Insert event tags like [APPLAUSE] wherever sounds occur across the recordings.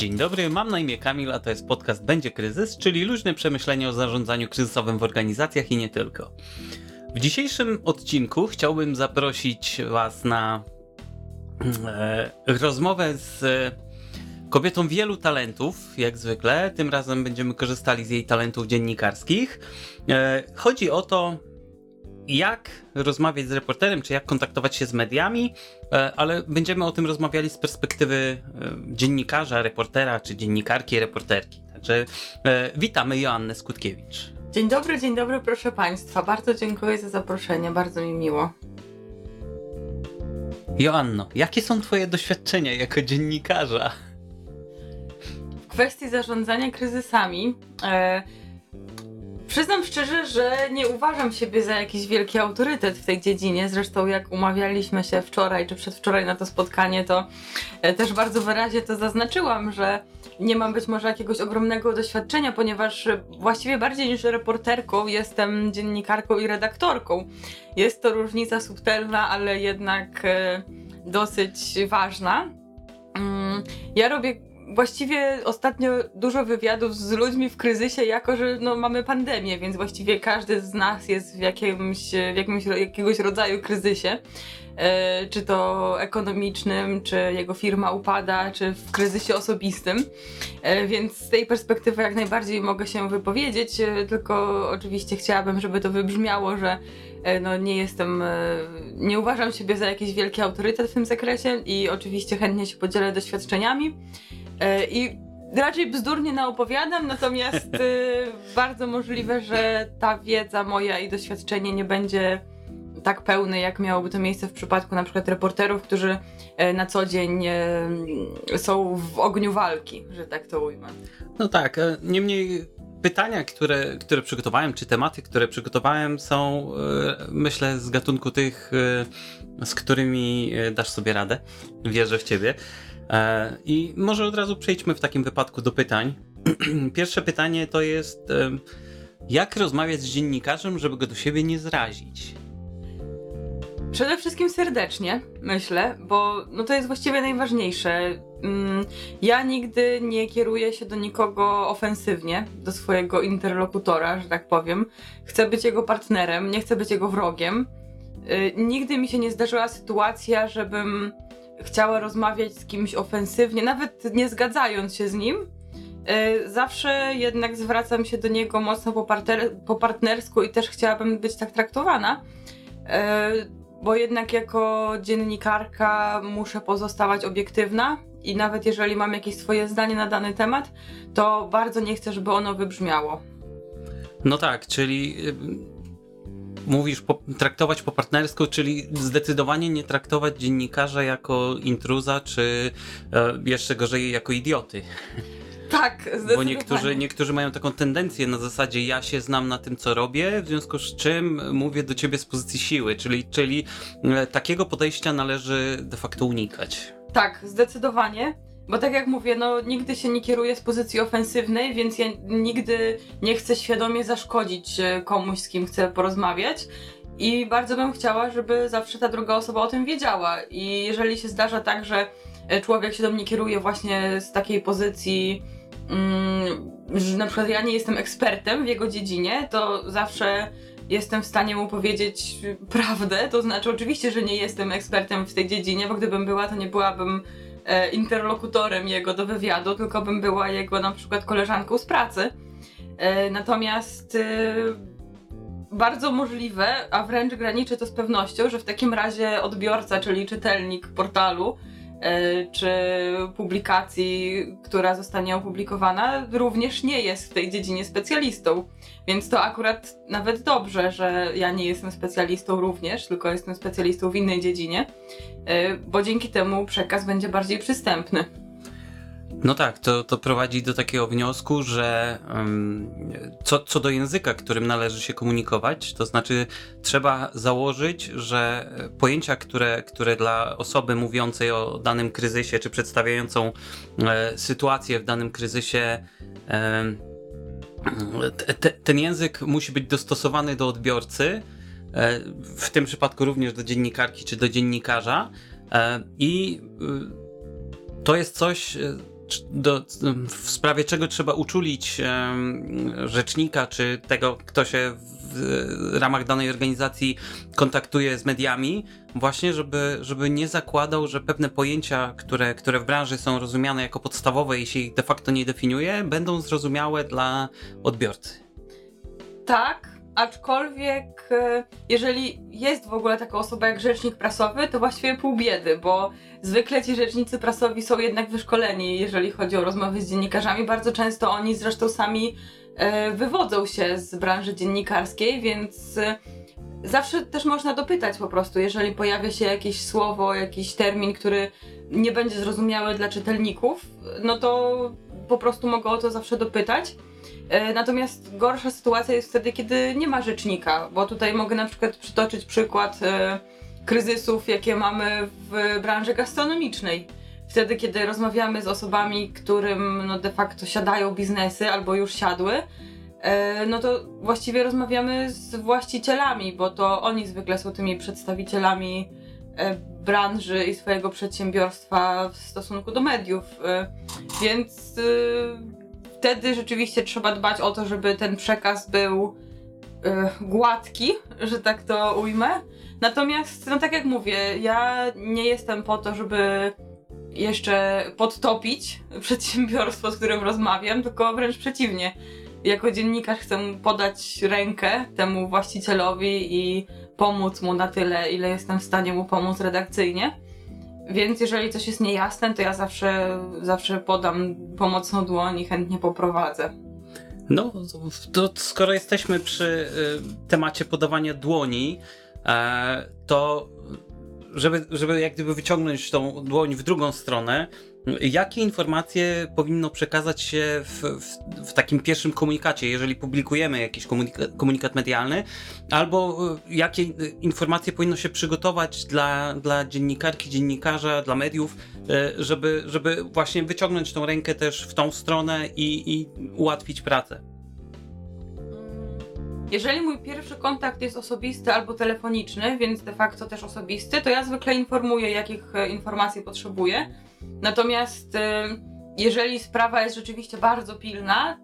Dzień dobry, mam na imię Kamil, a to jest podcast Będzie Kryzys, czyli luźne przemyślenie o zarządzaniu kryzysowym w organizacjach i nie tylko. W dzisiejszym odcinku chciałbym zaprosić Was na e, rozmowę z kobietą wielu talentów, jak zwykle. Tym razem będziemy korzystali z jej talentów dziennikarskich. E, chodzi o to, jak rozmawiać z reporterem, czy jak kontaktować się z mediami, e, ale będziemy o tym rozmawiali z perspektywy e, dziennikarza, reportera, czy dziennikarki, reporterki. Także e, witamy Joannę Skutkiewicz. Dzień dobry, dzień dobry, proszę Państwa. Bardzo dziękuję za zaproszenie, bardzo mi miło. Joanno, jakie są Twoje doświadczenia jako dziennikarza? W kwestii zarządzania kryzysami. E, Przyznam szczerze, że nie uważam siebie za jakiś wielki autorytet w tej dziedzinie. Zresztą, jak umawialiśmy się wczoraj czy przedwczoraj na to spotkanie, to e, też bardzo wyraźnie to zaznaczyłam, że nie mam być może jakiegoś ogromnego doświadczenia, ponieważ właściwie bardziej niż reporterką jestem dziennikarką i redaktorką. Jest to różnica subtelna, ale jednak e, dosyć ważna. Mm, ja robię właściwie ostatnio dużo wywiadów z ludźmi w kryzysie, jako że no, mamy pandemię, więc właściwie każdy z nas jest w jakimś, w jakimś jakiegoś rodzaju kryzysie. E, czy to ekonomicznym, czy jego firma upada, czy w kryzysie osobistym. E, więc z tej perspektywy jak najbardziej mogę się wypowiedzieć, e, tylko oczywiście chciałabym, żeby to wybrzmiało, że no, nie jestem, nie uważam siebie za jakiś wielki autorytet w tym zakresie i oczywiście chętnie się podzielę doświadczeniami. E, I raczej bzdurnie naopowiadam, natomiast e, [LAUGHS] bardzo możliwe, że ta wiedza moja i doświadczenie nie będzie tak pełne, jak miałoby to miejsce w przypadku na przykład reporterów, którzy e, na co dzień są w ogniu walki, że tak to ujmę. No tak, niemniej pytania, które, które przygotowałem, czy tematy, które przygotowałem, są myślę z gatunku tych, z którymi dasz sobie radę. Wierzę w ciebie. E, I może od razu przejdźmy w takim wypadku do pytań. [CLEARS THROAT] Pierwsze pytanie to jest, jak rozmawiać z dziennikarzem, żeby go do siebie nie zrazić? Przede wszystkim serdecznie, myślę, bo no to jest właściwie najważniejsze. Mm, ja nigdy nie kieruję się do nikogo ofensywnie, do swojego interlokutora, że tak powiem. Chcę być jego partnerem, nie chcę być jego wrogiem. Y, nigdy mi się nie zdarzyła sytuacja, żebym chciała rozmawiać z kimś ofensywnie, nawet nie zgadzając się z nim, e, zawsze jednak zwracam się do niego mocno po, parter, po partnersku i też chciałabym być tak traktowana, e, bo jednak jako dziennikarka muszę pozostawać obiektywna i nawet jeżeli mam jakieś swoje zdanie na dany temat, to bardzo nie chcę, żeby ono wybrzmiało. No tak, czyli mówisz po, traktować po partnersku, czyli zdecydowanie nie traktować dziennikarza jako intruza, czy e, jeszcze gorzej jako idioty. Tak, zdecydowanie. Bo niektórzy, niektórzy mają taką tendencję na zasadzie ja się znam na tym, co robię, w związku z czym mówię do ciebie z pozycji siły, czyli, czyli e, takiego podejścia należy de facto unikać. Tak, zdecydowanie. Bo tak jak mówię, no nigdy się nie kieruję z pozycji ofensywnej, więc ja nigdy nie chcę świadomie zaszkodzić komuś, z kim chcę porozmawiać. I bardzo bym chciała, żeby zawsze ta druga osoba o tym wiedziała. I jeżeli się zdarza tak, że e, człowiek się do mnie kieruje właśnie z takiej pozycji, mm, że na przykład ja nie jestem ekspertem w jego dziedzinie, to zawsze jestem w stanie mu powiedzieć prawdę. To znaczy, oczywiście, że nie jestem ekspertem w tej dziedzinie, bo gdybym była, to nie byłabym interlokutorem jego do wywiadu, tylko bym była jego na przykład koleżanką z pracy. E, natomiast e, bardzo możliwe, a wręcz graniczy to z pewnością, że w takim razie odbiorca, czyli czytelnik portalu, E, czy publikacji, która zostanie opublikowana, również nie jest w tej dziedzinie specjalistą. Więc to akurat nawet dobrze, że ja nie jestem specjalistą również, tylko jestem specjalistą w innej dziedzinie, e, bo dzięki temu przekaz będzie bardziej przystępny. No tak, to, to prowadzi do takiego wniosku, że um, co, co do języka, którym należy się komunikować, to znaczy trzeba założyć, że pojęcia, które, które dla osoby mówiącej o danym kryzysie, czy przedstawiającą e, sytuację w danym kryzysie, e, te, ten język musi być dostosowany do odbiorcy, e, w tym przypadku również do dziennikarki czy do dziennikarza. E, I y, to jest coś, do, w sprawie czego trzeba uczulić rzecznika, czy tego, kto się w ramach danej organizacji kontaktuje z mediami, właśnie, żeby, żeby nie zakładał, że pewne pojęcia, które, które w branży są rozumiane jako podstawowe i się ich de facto nie definiuje, będą zrozumiałe dla odbiorcy. Tak, aczkolwiek e, jeżeli jest w ogóle taka osoba jak rzecznik prasowy, to właściwie pół biedy, bo zwykle ci rzecznicy prasowi są jednak wyszkoleni, jeżeli chodzi o rozmowy z dziennikarzami. Bardzo często oni zresztą sami e, wywodzą się z branży dziennikarskiej, więc e, zawsze też można dopytać po prostu, jeżeli pojawia się jakieś słowo, jakiś termin, który nie będzie zrozumiały dla czytelników, no to po prostu mogę o to zawsze dopytać. E, natomiast gorsza sytuacja jest wtedy, kiedy nie ma rzecznika, bo tutaj mogę na przykład przytoczyć przykład e, kryzysów, jakie mamy w branży gastronomicznej. Wtedy, kiedy rozmawiamy z osobami, którym no, de facto siadają biznesy albo już siadły, e, no to właściwie rozmawiamy z właścicielami, bo to oni zwykle są tymi przedstawicielami branży i swojego przedsiębiorstwa w stosunku do mediów. Więc wtedy rzeczywiście trzeba dbać o to, żeby ten przekaz był y, gładki, że tak to ujmę. Natomiast, no tak jak mówię, ja nie jestem po to, żeby jeszcze podtopić [LAUGHS] przedsiębiorstwo, z którym rozmawiam, tylko wręcz przeciwnie. Jako dziennikarz chcę podać rękę temu właścicielowi i pomóc mu na tyle, ile jestem w stanie mu pomóc redakcyjnie. Więc jeżeli coś jest niejasne, to ja zawsze, zawsze podam pomocną dłoń i chętnie poprowadzę. No, to skoro jesteśmy przy y, temacie podawania dłoni, e, to żeby, żeby jak gdyby wyciągnąć tą dłoń w drugą stronę, Jakie informacje powinno przekazać się w, w, w, takim pierwszym komunikacie, jeżeli publikujemy jakiś komunikat, komunikat medialny, albo e, jakie informacje powinno się przygotować dla, dla dziennikarki, dziennikarza, dla mediów, e, żeby, żeby właśnie wyciągnąć tą rękę też w tą stronę i, i ułatwić pracę? Jeżeli mój pierwszy kontakt jest osobisty albo telefoniczny, więc de facto też osobisty, to ja zwykle informuję, jakich e, informacji potrzebuję Natomiast y, jeżeli sprawa jest rzeczywiście bardzo pilna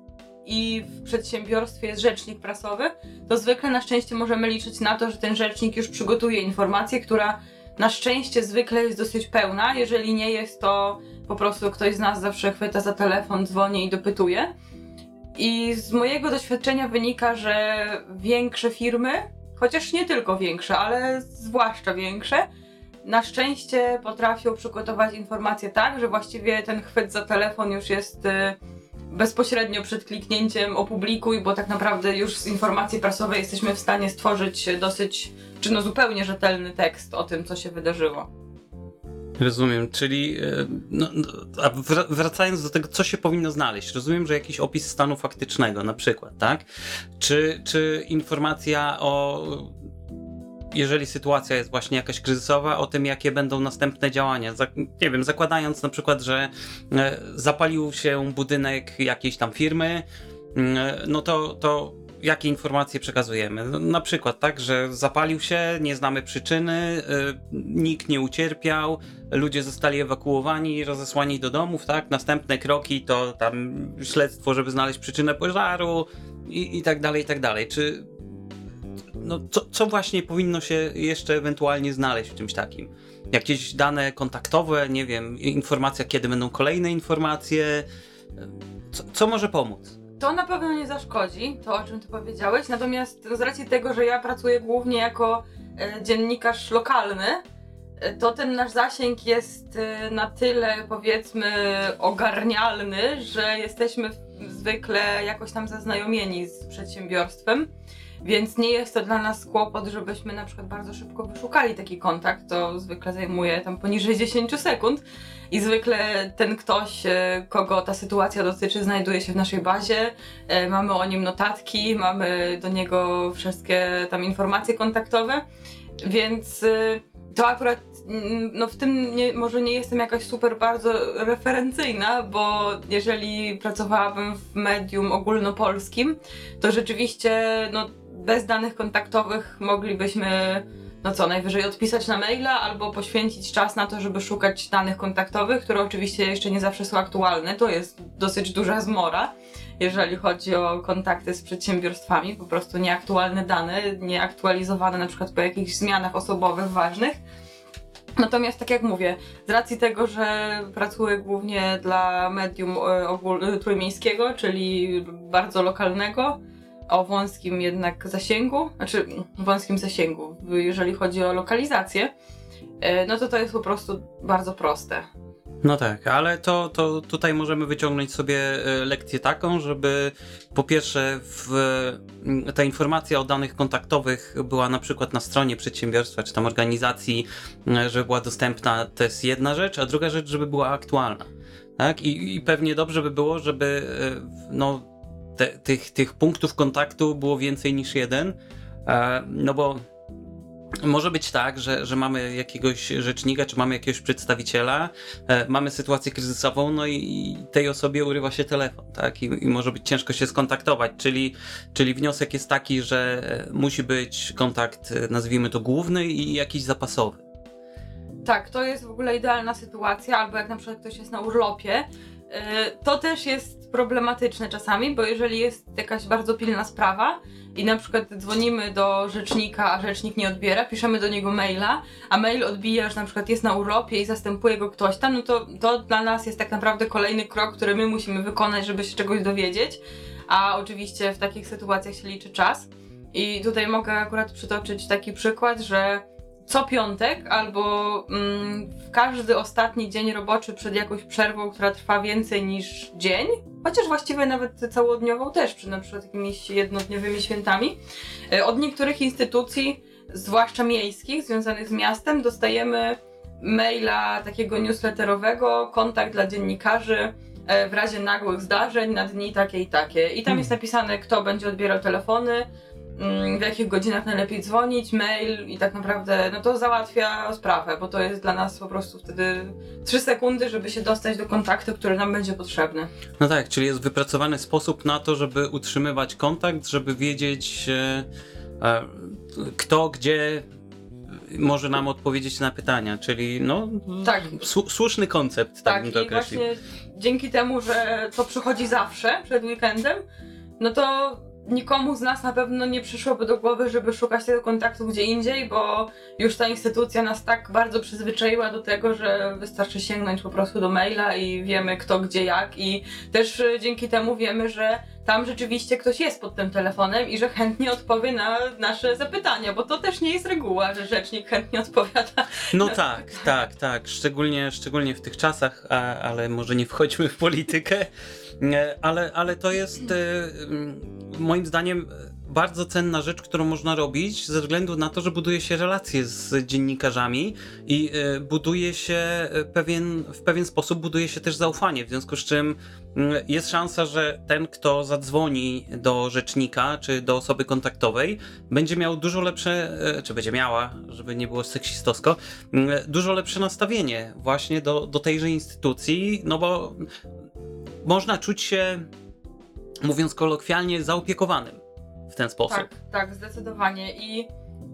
i w przedsiębiorstwie jest rzecznik prasowy, to zwykle na szczęście możemy liczyć na to, że ten rzecznik już przygotuje informację, która na szczęście zwykle jest dosyć pełna. Jeżeli nie jest, to po prostu ktoś z nas zawsze chwyta za telefon, dzwoni i dopytuje. I z mojego doświadczenia wynika, że większe firmy, chociaż nie tylko większe, ale zwłaszcza większe, na szczęście potrafią przygotować informacje tak, że właściwie ten chwyt za telefon już jest y, bezpośrednio przed kliknięciem opublikuj, bo tak naprawdę już z informacji prasowej jesteśmy w stanie stworzyć dosyć, czy no zupełnie rzetelny tekst o tym, co się wydarzyło. Rozumiem, czyli y, no, no a wracając do tego, co się powinno znaleźć, rozumiem, że jakiś opis stanu faktycznego na przykład, tak? Czy, czy informacja o jeżeli sytuacja jest właśnie jakaś kryzysowa, o tym, jakie będą następne działania. nie wiem, zakładając na przykład, że e, zapalił się budynek jakiejś tam firmy, mm, e, no to, to jakie informacje przekazujemy? No, na przykład, tak, że zapalił się, nie znamy przyczyny, e, nikt nie ucierpiał, ludzie zostali ewakuowani, rozesłani do domów, tak? Następne kroki to tam śledztwo, żeby znaleźć przyczynę pożaru i, i tak dalej, i tak dalej. Czy no, co, co właśnie powinno się jeszcze ewentualnie znaleźć w czymś takim? Jakieś dane kontaktowe, nie wiem, informacja, kiedy będą kolejne informacje. Co, co może pomóc? To na pewno nie zaszkodzi, to o czym ty powiedziałeś, natomiast z racji tego, że ja pracuję głównie jako e, dziennikarz lokalny, e, to ten nasz zasięg jest e, na tyle, powiedzmy, ogarnialny, że jesteśmy zwykle jakoś tam zaznajomieni z przedsiębiorstwem. Więc nie jest to dla nas kłopot, żebyśmy na przykład bardzo szybko wyszukali taki kontakt. To zwykle zajmuje tam poniżej [LAUGHS] 10 sekund. I zwykle ten ktoś, e, kogo ta sytuacja dotyczy, znajduje się w naszej bazie. E, mamy o nim notatki, mamy do niego wszystkie tam informacje kontaktowe. Więc e, to akurat mm, no w tym nie, może nie jestem jakaś super bardzo referencyjna, bo jeżeli pracowałabym w medium ogólnopolskim, to rzeczywiście no bez danych kontaktowych moglibyśmy no co, najwyżej odpisać na maila albo poświęcić czas na to, żeby szukać danych kontaktowych, które oczywiście jeszcze nie zawsze są aktualne. To jest dosyć duża zmora, jeżeli chodzi o kontakty z przedsiębiorstwami, po prostu nieaktualne dane, nieaktualizowane na przykład po jakichś zmianach osobowych ważnych. Natomiast tak jak mówię, z racji tego, że pracuję głównie dla medium e, ogól, e, trójmiejskiego, czyli bardzo lokalnego, o wąskim jednak zasięgu, znaczy wąskim zasięgu, jeżeli chodzi o lokalizację, e, no to to jest po prostu bardzo proste. No tak, ale to, to tutaj możemy wyciągnąć sobie e, lekcję taką, żeby po pierwsze w, ta informacja o danych kontaktowych była na przykład na stronie przedsiębiorstwa czy tam organizacji, e, żeby była dostępna, to jest jedna rzecz, a druga rzecz, żeby była aktualna. Tak? I, i pewnie dobrze by było, żeby no, te, tych, tych punktów kontaktu było więcej niż jeden, e, no bo może być tak, że, że mamy jakiegoś rzecznika, czy mamy jakiegoś przedstawiciela, e, mamy sytuację kryzysową, no i tej osobie urywa się telefon, tak? I, I, może być ciężko się skontaktować. Czyli, czyli wniosek jest taki, że musi być kontakt, nazwijmy to główny i jakiś zapasowy. Tak, to jest w ogóle idealna sytuacja, albo jak na przykład ktoś jest na urlopie, e, to też jest problematyczne czasami, bo jeżeli jest jakaś bardzo pilna sprawa i na przykład dzwonimy do rzecznika, a rzecznik nie odbiera, piszemy do niego maila, a mail odbija, że na przykład jest na urlopie i zastępuje go ktoś tam, no to to dla nas jest tak naprawdę kolejny krok, który my musimy wykonać, żeby się czegoś dowiedzieć, a oczywiście w takich sytuacjach się liczy czas. I tutaj mogę akurat przytoczyć taki przykład, że co piątek albo mm, w każdy ostatni dzień roboczy przed jakąś przerwą, która trwa więcej niż dzień, chociaż właściwie nawet całodniową też, przy na przykład jakimiś jednodniowymi świętami, e, od niektórych instytucji, zwłaszcza miejskich, związanych z miastem, dostajemy maila takiego newsletterowego, kontakt dla dziennikarzy e, w razie nagłych zdarzeń na dni takie i takie. I tam hmm. jest napisane, kto będzie odbierał telefony, w jakich godzinach najlepiej dzwonić, mail i tak naprawdę no to załatwia sprawę, bo to jest dla nas po prostu wtedy 3 sekundy, żeby się dostać do kontaktu, który nam będzie potrzebny. No tak, czyli jest wypracowany sposób na to, żeby utrzymywać kontakt, żeby wiedzieć e, e, kto, gdzie może nam odpowiedzieć na pytania, czyli no tak. słuszny koncept, tak, tak bym to i właśnie dzięki temu, że to przychodzi zawsze przed weekendem, no to nikomu z nas na pewno nie przyszłoby do głowy, żeby szukać tego kontaktu gdzie indziej, bo już ta instytucja nas tak bardzo przyzwyczaiła do tego, że wystarczy sięgnąć po prostu do maila i wiemy kto, gdzie, jak i też e, dzięki temu wiemy, że tam rzeczywiście ktoś jest pod tym telefonem i że chętnie odpowie na nasze zapytania, bo to też nie jest reguła, że rzecznik chętnie odpowiada. No tak, tak, tak. Szczególnie, szczególnie w tych czasach, a, ale może nie wchodźmy w politykę. Ale, ale to jest e, moim zdaniem bardzo cenna rzecz, którą można robić ze względu na to, że buduje się relacje z dziennikarzami i e, buduje się e, pewien, w pewien sposób buduje się też zaufanie, w związku z czym jest szansa, że ten, kto zadzwoni do rzecznika czy do osoby kontaktowej, będzie miał dużo lepsze, czy będzie miała, żeby nie było seksistowsko, dużo lepsze nastawienie właśnie do, do tejże instytucji, no bo można czuć się, mówiąc kolokwialnie, zaopiekowanym w ten sposób. Tak, tak, zdecydowanie. I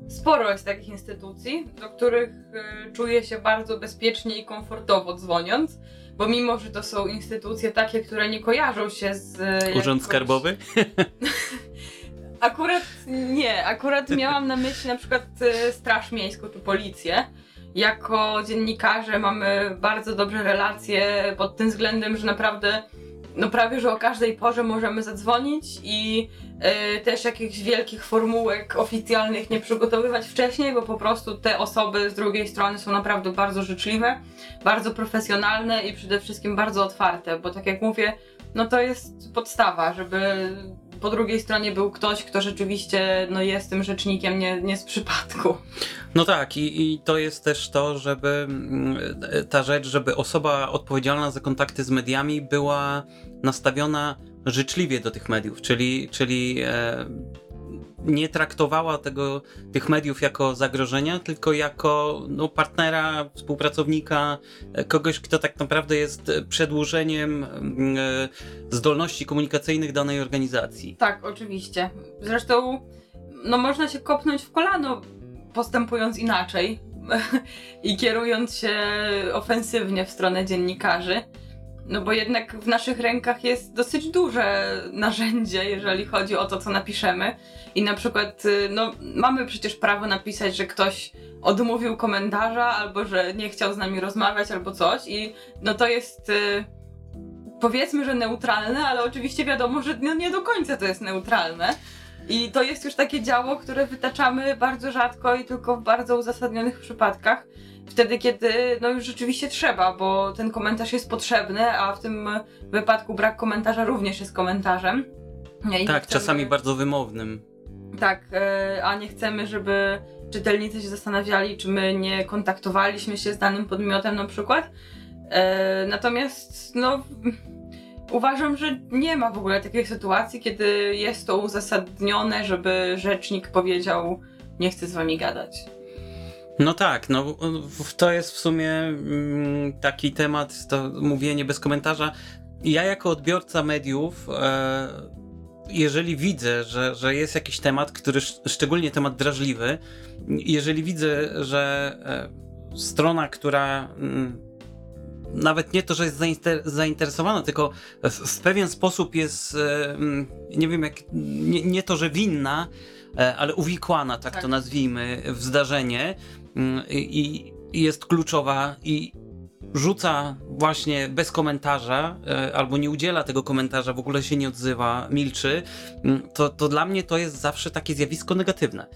sporo jest takich instytucji, do których y, czuję się bardzo bezpiecznie i komfortowo dzwoniąc, bo mimo, że to są instytucje takie, które nie kojarzą się z. Y, Urząd Skarbowy? [LAUGHS] akurat nie, akurat miałam na myśli na przykład y, Straż Miejską czy Policję. Jako dziennikarze mamy bardzo dobre relacje pod tym względem, że naprawdę no prawie, że o każdej porze możemy zadzwonić i y, też jakichś wielkich formułek oficjalnych nie przygotowywać wcześniej, bo po prostu te osoby z drugiej strony są naprawdę bardzo życzliwe, bardzo profesjonalne i przede wszystkim bardzo otwarte, bo tak jak mówię, no to jest podstawa, żeby po drugiej stronie był ktoś, kto rzeczywiście no, jest tym rzecznikiem, nie, nie z przypadku. No tak, i, i to jest też to, żeby mm, ta rzecz, żeby osoba odpowiedzialna za kontakty z mediami była nastawiona życzliwie do tych mediów, czyli, czyli e, nie traktowała tego, tych mediów jako zagrożenia, tylko jako no, partnera, współpracownika, e, kogoś, kto tak naprawdę jest przedłużeniem mm, e, zdolności komunikacyjnych danej organizacji. Tak, oczywiście. Zresztą no, można się kopnąć w kolano postępując inaczej [LAUGHS] i kierując się ofensywnie w stronę dziennikarzy. No bo jednak w naszych rękach jest dosyć duże narzędzie, jeżeli chodzi o to, co napiszemy. I na przykład, y, no, mamy przecież prawo napisać, że ktoś odmówił komentarza, albo że nie chciał z nami rozmawiać, albo coś. I no to jest. Y, powiedzmy, że neutralne, ale oczywiście wiadomo, że no nie do końca to jest neutralne. I to jest już takie działo, które wytaczamy bardzo rzadko i tylko w bardzo uzasadnionych przypadkach. Wtedy, kiedy no już rzeczywiście trzeba, bo ten komentarz jest potrzebny, a w tym wypadku brak komentarza również jest komentarzem. I tak, chcemy... czasami bardzo wymownym. Tak, e, a nie chcemy, żeby czytelnicy się zastanawiali, czy my nie kontaktowaliśmy się z danym podmiotem na przykład. E, natomiast, no Uważam, że nie ma w ogóle takiej sytuacji, kiedy jest to uzasadnione, żeby rzecznik powiedział: Nie chcę z wami gadać. No tak, no to jest w sumie mm, taki temat, to mówienie bez komentarza. Ja jako odbiorca mediów, e, jeżeli widzę, że, że jest jakiś temat, który szczególnie temat drażliwy, jeżeli widzę, że e, strona, która mm, nawet nie to, że jest zainteresowana, tylko w, pewien sposób jest, e, mm, nie wiem jak, nie, nie to, że winna, ale uwikłana, tak, tak. to nazwijmy, w zdarzenie i, i jest kluczowa i rzuca właśnie bez komentarza, e, albo nie udziela tego komentarza, w ogóle się nie odzywa, milczy, mm, to, to dla mnie to jest zawsze takie zjawisko negatywne.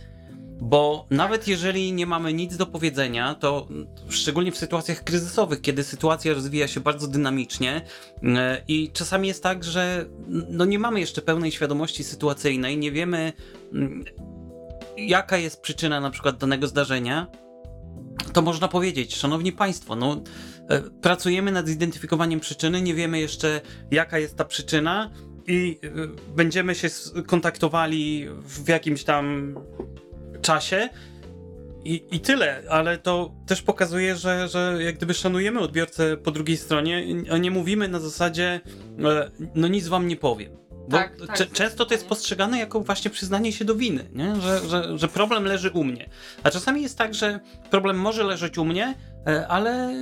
Bo nawet jeżeli nie mamy nic do powiedzenia, to szczególnie w sytuacjach kryzysowych, kiedy sytuacja rozwija się bardzo dynamicznie e, i czasami jest tak, że no nie mamy jeszcze pełnej świadomości sytuacyjnej, nie wiemy mm, jaka jest przyczyna na przykład danego zdarzenia, to można powiedzieć, szanowni państwo, no e, pracujemy nad zidentyfikowaniem przyczyny, nie wiemy jeszcze jaka jest ta przyczyna i e, będziemy się kontaktowali w jakimś tam czasie. I, I tyle, ale to też pokazuje, że, że jak gdyby szanujemy odbiorcę po drugiej stronie, a nie mówimy na zasadzie, e, no nic wam nie powiem. Bo tak, tak, często to jest postrzegane jako właśnie przyznanie się do winy, nie? Że, że, że problem leży u mnie. A czasami jest tak, że problem może leżeć u mnie, e, ale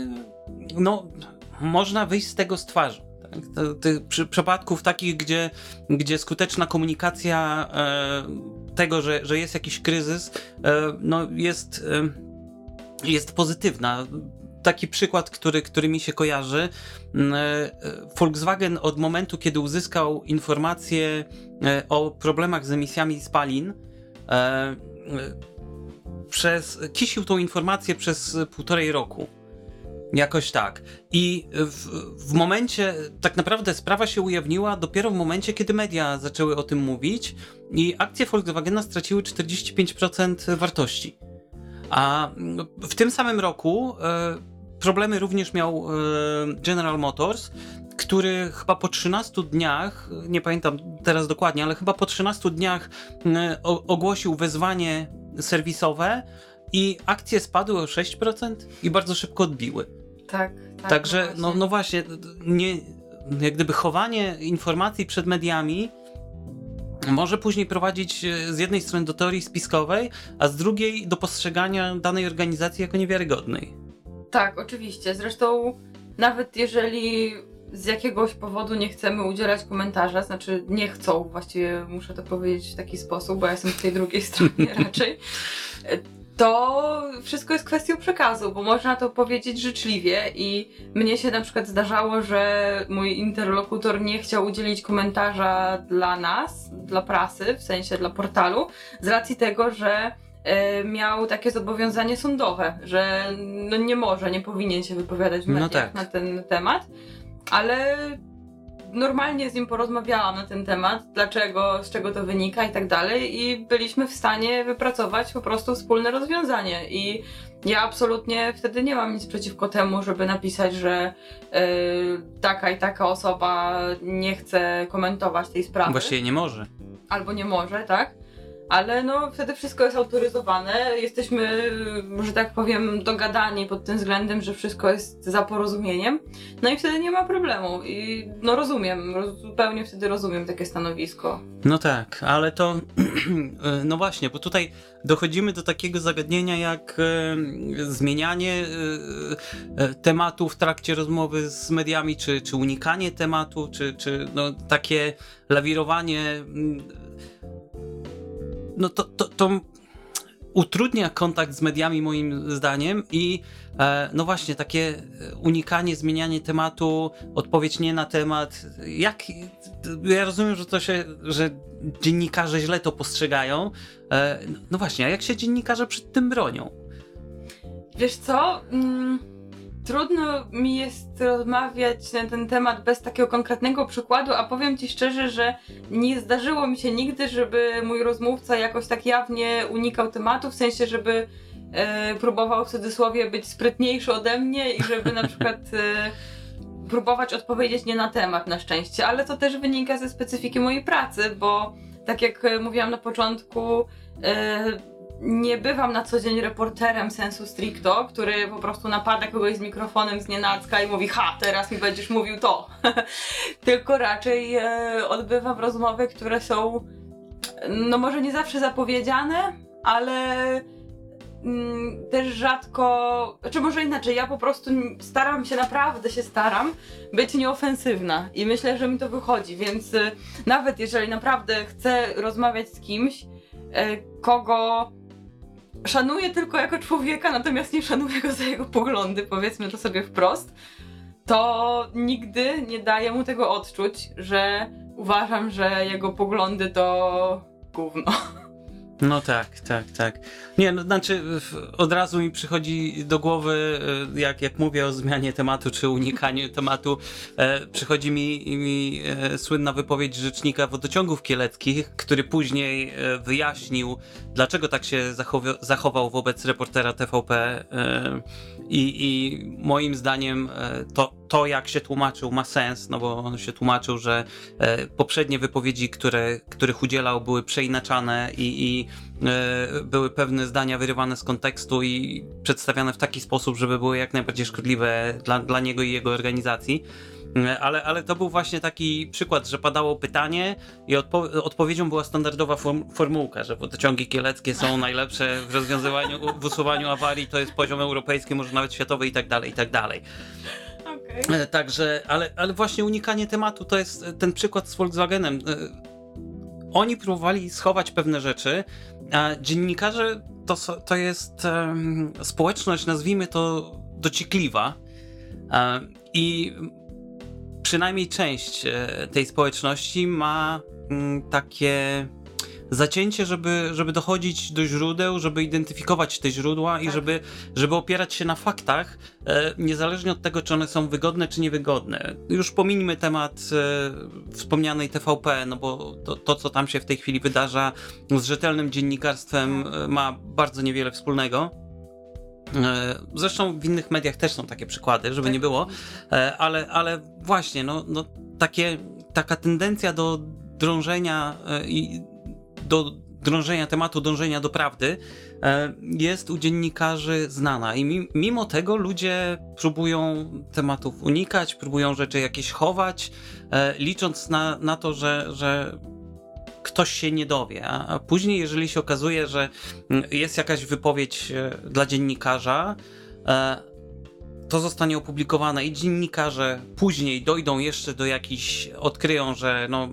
no, można wyjść z tego z twarzą. Tak? Tych przypadków takich, gdzie, gdzie skuteczna komunikacja e, tego, że, że jest jakiś kryzys, e, no jest, e, jest pozytywna. Taki przykład, który, który mi się kojarzy. E, Volkswagen od momentu, kiedy uzyskał informacje o problemach z emisjami spalin, przez, kisił tą informację przez półtorej roku. Jakoś tak. I w, w, momencie, tak naprawdę sprawa się ujawniła dopiero w momencie, kiedy media zaczęły o tym mówić i akcje Volkswagena straciły 45% wartości. A w tym samym roku e, problemy również miał e, General Motors, który chyba po 13 dniach, nie pamiętam teraz dokładnie, ale chyba po 13 dniach ogłosił wezwanie serwisowe i akcje spadły o 6% i bardzo szybko odbiły. Tak. tak Także, no, no, no właśnie, nie, jak gdyby chowanie informacji przed mediami może później prowadzić e, z jednej strony do teorii spiskowej, a z drugiej do postrzegania danej organizacji jako niewiarygodnej. Tak, oczywiście. Zresztą nawet jeżeli z jakiegoś powodu nie chcemy udzielać komentarza, znaczy nie chcą, właściwie muszę to powiedzieć w taki sposób, bo ja jestem w tej drugiej [LAUGHS] stronie raczej, to wszystko jest kwestią przekazu, bo można to powiedzieć życzliwie i mnie się na przykład zdarzało, że mój interlokutor nie chciał udzielić komentarza dla nas, dla prasy, w sensie dla portalu, z racji tego, że miał takie zobowiązanie sądowe, że no nie może, nie powinien się wypowiadać w mediach no tak. na ten temat, ale normalnie z nim porozmawiałam na ten temat, dlaczego, z czego to wynika i tak dalej, i byliśmy w stanie wypracować po prostu wspólne rozwiązanie. I ja absolutnie wtedy nie mam nic przeciwko temu, żeby napisać, że yy, taka i taka osoba nie chce komentować tej sprawy. Właściwie nie może. Albo nie może, tak? Ale no wtedy wszystko jest autoryzowane, jesteśmy, że tak powiem, dogadani pod tym względem, że wszystko jest za porozumieniem, no i wtedy nie ma problemu. I no rozumiem, roz, zupełnie wtedy rozumiem takie stanowisko. No tak, ale to, [CLEARS THROAT] no właśnie, bo tutaj dochodzimy do takiego zagadnienia jak e, zmienianie e, e, tematu w trakcie rozmowy z mediami, czy, czy unikanie tematu, czy, czy no, takie lawirowanie mm, no to, to, to utrudnia kontakt z mediami moim zdaniem i e, no właśnie takie unikanie, zmienianie tematu, odpowiedź nie na temat. Jak ja rozumiem, że to się, że dziennikarze źle to postrzegają. E, no właśnie, a jak się dziennikarze przed tym bronią? Wiesz co? Mm trudno mi jest rozmawiać na ten temat bez takiego konkretnego przykładu, a powiem ci szczerze, że nie zdarzyło mi się nigdy, żeby mój rozmówca jakoś tak jawnie unikał tematu, w sensie, żeby e, próbował w cudzysłowie być sprytniejszy ode mnie i żeby na przykład e, próbować odpowiedzieć nie na temat na szczęście, ale to też wynika ze specyfiki mojej pracy, bo tak jak mówiłam na początku, e, nie bywam na co dzień reporterem sensu stricto, który po prostu napada kogoś z mikrofonem z nienacka i mówi ha, teraz mi będziesz mówił to. [LAUGHS] Tylko raczej e, odbywam rozmowy, które są no może nie zawsze zapowiedziane, ale mm, też rzadko, czy może inaczej, ja po prostu staram się, naprawdę się staram być nieofensywna i myślę, że mi to wychodzi, więc e, nawet jeżeli naprawdę chcę rozmawiać z kimś, e, kogo szanuję tylko jako człowieka, natomiast nie szanuję go za jego poglądy, powiedzmy to sobie wprost, to nigdy nie daję mu tego odczuć, że uważam, że jego poglądy to gówno. No tak, tak, tak. Nie, no znaczy od razu mi przychodzi do głowy, e, jak, jak mówię o zmianie tematu czy unikaniu [LAUGHS] tematu, e, przychodzi mi, mi e, słynna wypowiedź rzecznika wodociągów kieleckich, który później e, wyjaśnił, dlaczego tak się zachow- zachował wobec reportera TVP e, i, i moim zdaniem e, to, to, jak się tłumaczył, ma sens, no bo on się tłumaczył, że poprzednie wypowiedzi, które, których udzielał, były przeinaczane i, i E, były pewne zdania wyrywane z kontekstu i przedstawiane w taki sposób, żeby były jak najbardziej szkodliwe dla, dla niego i jego organizacji. E, ale, ale to był właśnie taki przykład, że padało pytanie i odpo odpowiedzią była standardowa form formułka, że wodociągi kieleckie są najlepsze w rozwiązywaniu, w usuwaniu awarii, to jest poziom europejski, może nawet światowy i tak dalej, i tak dalej. Okay. E, także, ale, ale właśnie unikanie tematu to jest ten przykład z Volkswagenem oni próbowali schować pewne rzeczy, dziennikarze to, to jest um, społeczność, nazwijmy to dociekliwa. I przynajmniej część e, tej społeczności ma um, takie zacięcie, żeby, żeby dochodzić do źródeł, żeby identyfikować te źródła tak. i żeby, żeby opierać się na faktach, e, niezależnie od tego, czy one są wygodne, czy niewygodne. Już pominijmy temat e, wspomnianej TVP, no bo to, to, co tam się w tej chwili wydarza z rzetelnym dziennikarstwem tak. e, ma bardzo niewiele wspólnego. E, zresztą w innych mediach też są takie przykłady, żeby tak. nie było, e, ale, ale właśnie, no, no takie, taka tendencja do drążenia i do drążenia tematu, dążenia do prawdy e, jest u dziennikarzy znana. I mimo tego ludzie próbują tematów unikać, próbują rzeczy jakieś chować, e, licząc na, na to, że, że ktoś się nie dowie, a później jeżeli się okazuje, że mm, jest jakaś wypowiedź e, dla dziennikarza, to zostanie opublikowane i dziennikarze później dojdą jeszcze do jakichś, odkryją, że no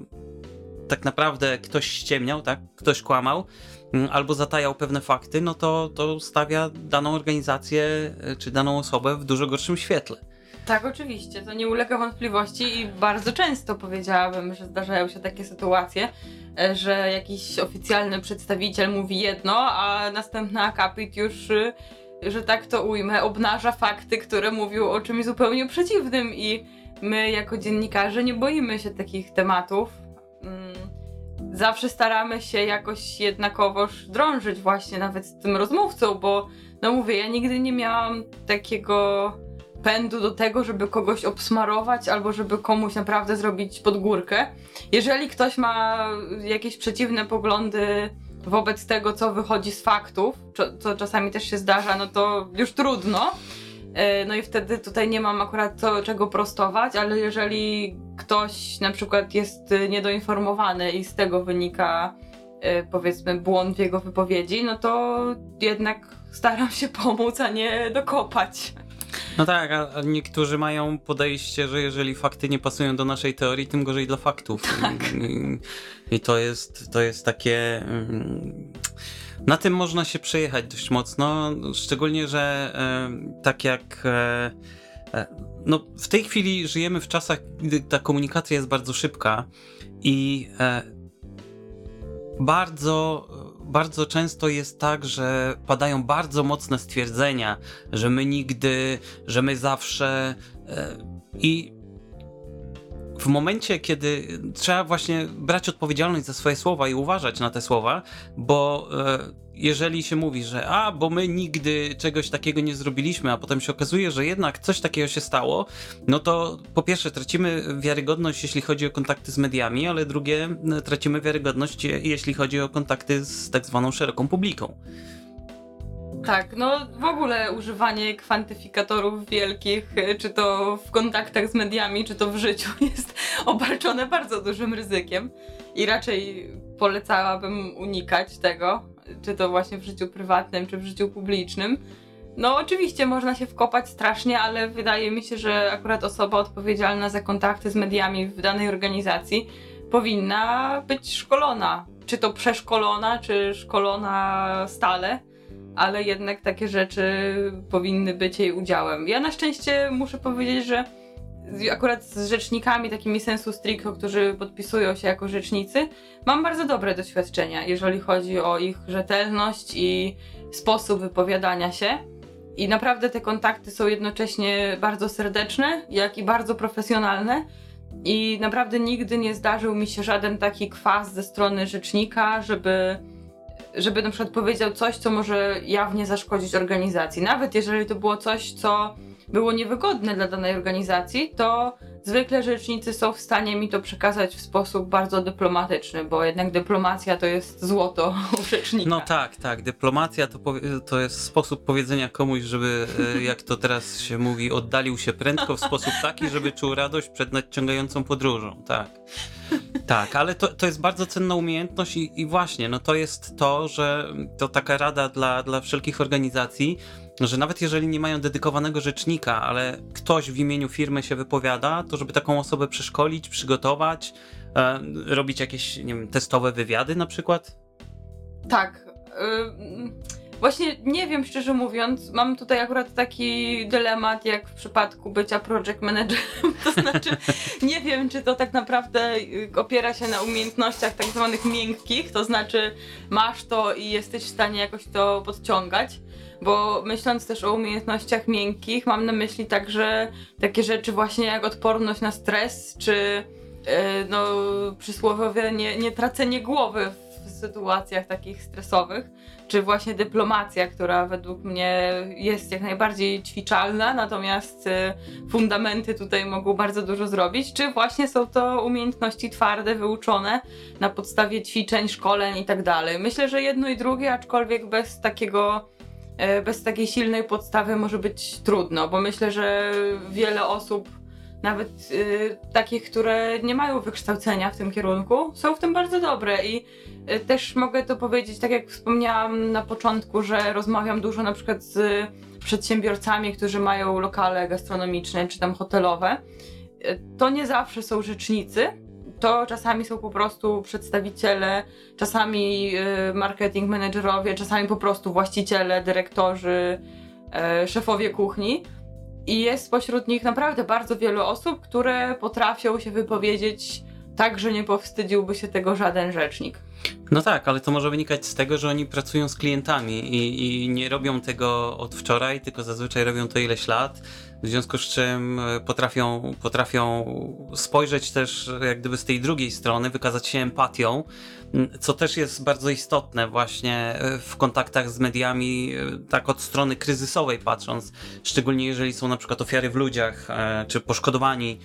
tak naprawdę ktoś ściemniał, tak? Ktoś kłamał mm, albo zatajał pewne fakty, no to, to stawia daną organizację e, czy daną osobę w dużo gorszym świetle. Tak, oczywiście, to nie ulega wątpliwości i bardzo często powiedziałabym, że zdarzają się takie sytuacje, e, że jakiś oficjalny przedstawiciel mówi jedno, a następny akapit już, e, że tak to ujmę, obnaża fakty, które mówił o czymś zupełnie przeciwnym i my jako dziennikarze nie boimy się takich tematów zawsze staramy się jakoś jednakowoż drążyć właśnie nawet z tym rozmówcą, bo no mówię, ja nigdy nie miałam takiego pędu do tego, żeby kogoś obsmarować albo żeby komuś naprawdę zrobić podgórkę. Jeżeli ktoś ma jakieś przeciwne poglądy wobec tego, co wychodzi z faktów, co czasami też się zdarza, no to już trudno. E, no i wtedy tutaj nie mam akurat co, czego prostować, ale jeżeli ktoś na przykład jest niedoinformowany i z tego wynika e, powiedzmy błąd w jego wypowiedzi, no to jednak staram się pomóc, a nie dokopać. No tak, a niektórzy mają podejście, że jeżeli fakty nie pasują do naszej teorii, tym gorzej dla faktów. Tak. I, i to, jest, to jest takie. Mm, na tym można się przejechać dość mocno, szczególnie, że e, tak jak. E, e, no, w tej chwili żyjemy w czasach, gdy ta komunikacja jest bardzo szybka i bardzo bardzo często jest tak, że padają bardzo mocne stwierdzenia, że my nigdy, że my zawsze. E, I w momencie, kiedy trzeba właśnie brać odpowiedzialność za swoje słowa i uważać na te słowa, bo e, jeżeli się mówi, że a, bo my nigdy czegoś takiego nie zrobiliśmy, a potem się okazuje, że jednak coś takiego się stało, no to po pierwsze tracimy wiarygodność, jeśli chodzi o kontakty z mediami, ale drugie tracimy wiarygodność, jeśli chodzi o kontakty z tak zwaną szeroką publiką. Tak, no w ogóle używanie kwantyfikatorów wielkich, czy to w kontaktach z mediami, czy to w życiu, [LAUGHS] jest obarczone bardzo dużym ryzykiem i raczej polecałabym unikać tego, czy to właśnie w życiu prywatnym, czy w życiu publicznym. No, oczywiście można się wkopać strasznie, ale wydaje mi się, że akurat osoba odpowiedzialna za kontakty z mediami w danej organizacji powinna być szkolona. Czy to przeszkolona, czy szkolona stale ale jednak takie rzeczy powinny być jej udziałem. Ja na szczęście muszę powiedzieć, że akurat z rzecznikami takimi sensu stricto, którzy podpisują się jako rzecznicy, mam bardzo dobre doświadczenia, jeżeli chodzi o ich rzetelność i sposób wypowiadania się. I naprawdę te kontakty są jednocześnie bardzo serdeczne, jak i bardzo profesjonalne. I naprawdę nigdy nie zdarzył mi się żaden taki kwas ze strony rzecznika, żeby żeby na przykład powiedział coś, co może jawnie zaszkodzić organizacji. Nawet jeżeli to było coś, co było niewygodne dla danej organizacji, to zwykle rzecznicy są w stanie mi to przekazać w sposób bardzo dyplomatyczny, bo jednak dyplomacja to jest złoto [LAUGHS] u rzecznika. No tak, tak. Dyplomacja to, to jest sposób powiedzenia komuś, żeby, e, [LAUGHS] jak to teraz się mówi, oddalił się prędko w sposób taki, żeby czuł radość przed nadciągającą podróżą. Tak. Tak, ale to, to jest bardzo cenna umiejętność i, i właśnie, no to jest to, że to taka rada dla, dla wszelkich organizacji, że nawet jeżeli nie mają dedykowanego rzecznika, ale ktoś w imieniu firmy się wypowiada, to żeby taką osobę przeszkolić, przygotować, e, robić jakieś, nie wiem, testowe wywiady na przykład? Tak. Y Właśnie nie wiem, szczerze mówiąc, mam tutaj akurat taki dylemat, jak w przypadku bycia project managerem. [LAUGHS] To znaczy, nie wiem, czy to tak naprawdę y, opiera się na umiejętnościach tak zwanych miękkich, to znaczy masz to i jesteś w stanie jakoś to podciągać. Bo myśląc też o umiejętnościach miękkich, mam na myśli także takie rzeczy właśnie jak odporność na stres, czy yy, no, przysłowiowe nie, nie tracenie głowy w sytuacjach takich stresowych czy właśnie dyplomacja, która według mnie jest jak najbardziej ćwiczalna, natomiast y, fundamenty tutaj mogą bardzo dużo zrobić, czy właśnie są to umiejętności twarde, wyuczone na podstawie ćwiczeń, szkoleń i tak dalej. Myślę, że jedno i drugie, aczkolwiek bez takiego bez takiej silnej podstawy może być trudno, bo myślę, że wiele osób nawet y, takich, które nie mają wykształcenia w tym kierunku, są w tym bardzo dobre i y, też mogę to powiedzieć, tak jak wspomniałam na początku, że rozmawiam dużo na przykład z przedsiębiorcami, którzy mają lokale gastronomiczne czy tam hotelowe. To nie zawsze są rzecznicy, to czasami są po prostu przedstawiciele, czasami y, marketing managerowie, czasami po prostu właściciele, dyrektorzy, y, szefowie kuchni i jest spośród nich naprawdę bardzo wiele osób, które potrafią się wypowiedzieć tak, że nie powstydziłby się tego żaden rzecznik. No tak, ale to może wynikać z tego, że oni pracują z klientami i, i, nie robią tego od wczoraj, tylko zazwyczaj robią to ileś lat, w związku z czym e, potrafią, potrafią spojrzeć też jak gdyby z tej drugiej strony, wykazać się empatią, co też jest bardzo istotne właśnie e, w kontaktach z mediami, e, tak od strony kryzysowej patrząc, szczególnie jeżeli są na przykład ofiary w ludziach, czy poszkodowani,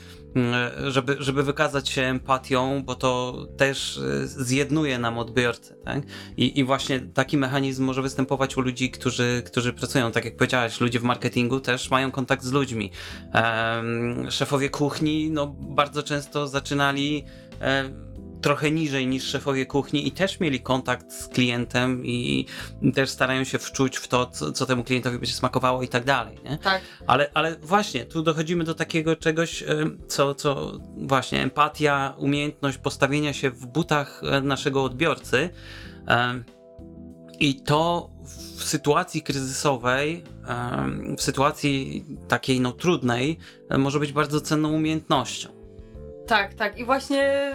żeby, żeby wykazać się empatią, bo to też zjednuje nam odbiorcy. Tak? I, I właśnie taki mechanizm może występować u ludzi, którzy, którzy pracują, tak jak powiedziałaś, ludzie w marketingu też mają kontakt z ludźmi. Szefowie kuchni no, bardzo często zaczynali trochę niżej niż szefowie kuchni i też mieli kontakt z klientem i też starają się wczuć w to, co, co temu klientowi będzie smakowało i tak dalej. Nie? Tak. Ale, ale właśnie, tu dochodzimy do takiego czegoś, co, co właśnie empatia, umiejętność postawienia się w butach e, naszego odbiorcy. I to w sytuacji kryzysowej, w sytuacji takiej no trudnej, e, może być bardzo cenną umiejętnością. Tak, tak. I właśnie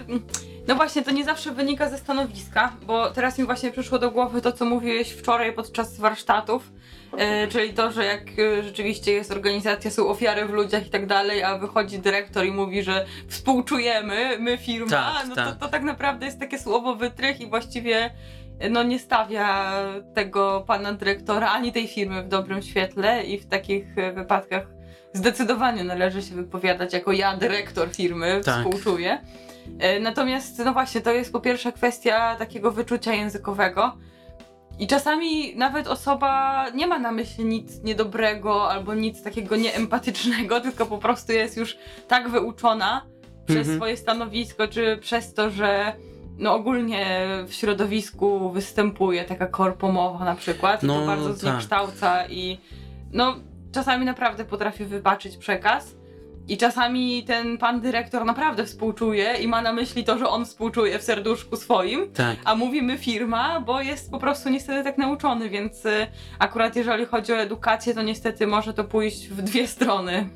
no właśnie, to nie zawsze wynika ze stanowiska, bo teraz mi właśnie przyszło do głowy to, co mówiłeś wczoraj podczas warsztatów, e, czyli to, że jak e, rzeczywiście jest organizacja, są ofiary w ludziach i tak dalej, a wychodzi dyrektor i mówi, że współczujemy, my firma, tak, no tak. To, to tak naprawdę jest takie słowo wytrych i właściwie no nie stawia tego pana dyrektora ani tej firmy w dobrym świetle i w takich e, wypadkach zdecydowanie należy się wypowiadać jako ja, dyrektor firmy, tak. współczuję. E, natomiast, no właśnie, to jest po pierwsze kwestia takiego wyczucia językowego. I czasami nawet osoba nie ma na myśli nic niedobrego albo nic takiego nieempatycznego, [LAUGHS] tylko po prostu jest już tak wyuczona przez mhm. swoje stanowisko, czy przez to, że no ogólnie w środowisku występuje taka korpomowa na przykład, no, to bardzo tak. zniekształca i no czasami naprawdę potrafi wybaczyć przekaz. I czasami ten pan dyrektor naprawdę współczuje i ma na myśli to, że on współczuje w serduszku swoim, tak. a mówimy firma, bo jest po prostu niestety tak nauczony, więc y, akurat jeżeli chodzi o edukację, to niestety może to pójść w dwie strony.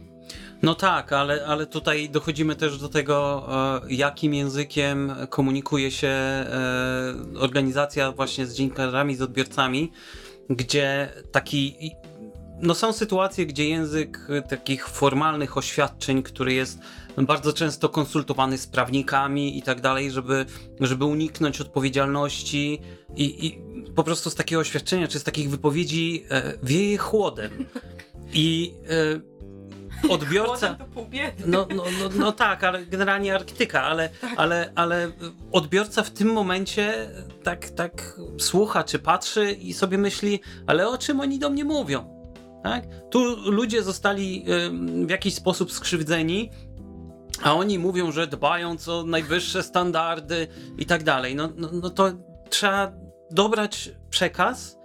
No tak, ale, ale tutaj dochodzimy też do tego, e, jakim językiem komunikuje się e, organizacja właśnie z dziennikarzami, z odbiorcami, gdzie taki no są sytuacje, gdzie język takich formalnych oświadczeń, który jest bardzo często konsultowany z prawnikami i tak dalej, żeby, żeby uniknąć odpowiedzialności i, i po prostu z takiego oświadczenia czy z takich wypowiedzi e, wieje chłodem. I e, odbiorca. No, no, no, no tak, ale generalnie Arktyka, ale, tak. ale, ale odbiorca w tym momencie tak, tak słucha czy patrzy i sobie myśli, ale o czym oni do mnie mówią? Tak? Tu ludzie zostali w jakiś sposób skrzywdzeni, a oni mówią, że dbając o najwyższe standardy i tak dalej. No, no, no to trzeba dobrać przekaz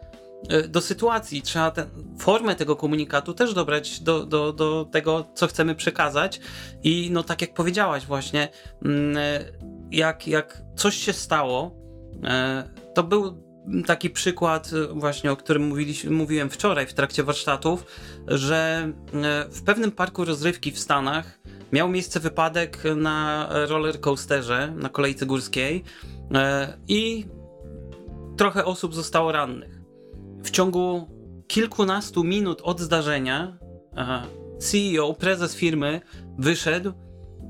e, do sytuacji. Trzeba tę formę tego komunikatu też dobrać do, do, do tego, co chcemy przekazać. I no tak jak powiedziałaś właśnie, mm, e, jak, jak coś się stało, e, to był taki przykład y, właśnie, o którym mówiłem wczoraj w trakcie warsztatów, że y, w pewnym parku rozrywki w Stanach miał miejsce wypadek na roller coasterze, na kolejce górskiej y, i trochę osób zostało rannych. W ciągu kilkunastu minut od zdarzenia CEO, prezes firmy wyszedł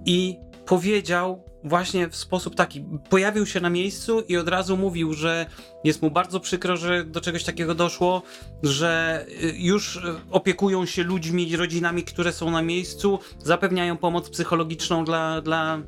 i powiedział właśnie w sposób taki pojawił się na miejscu i od razu mówił, że jest mu bardzo przykro, że do czegoś takiego doszło, że y, już y, opiekują się ludźmi, rodzinami, które są na miejscu, zapewniają pomoc psychologiczną dla, dla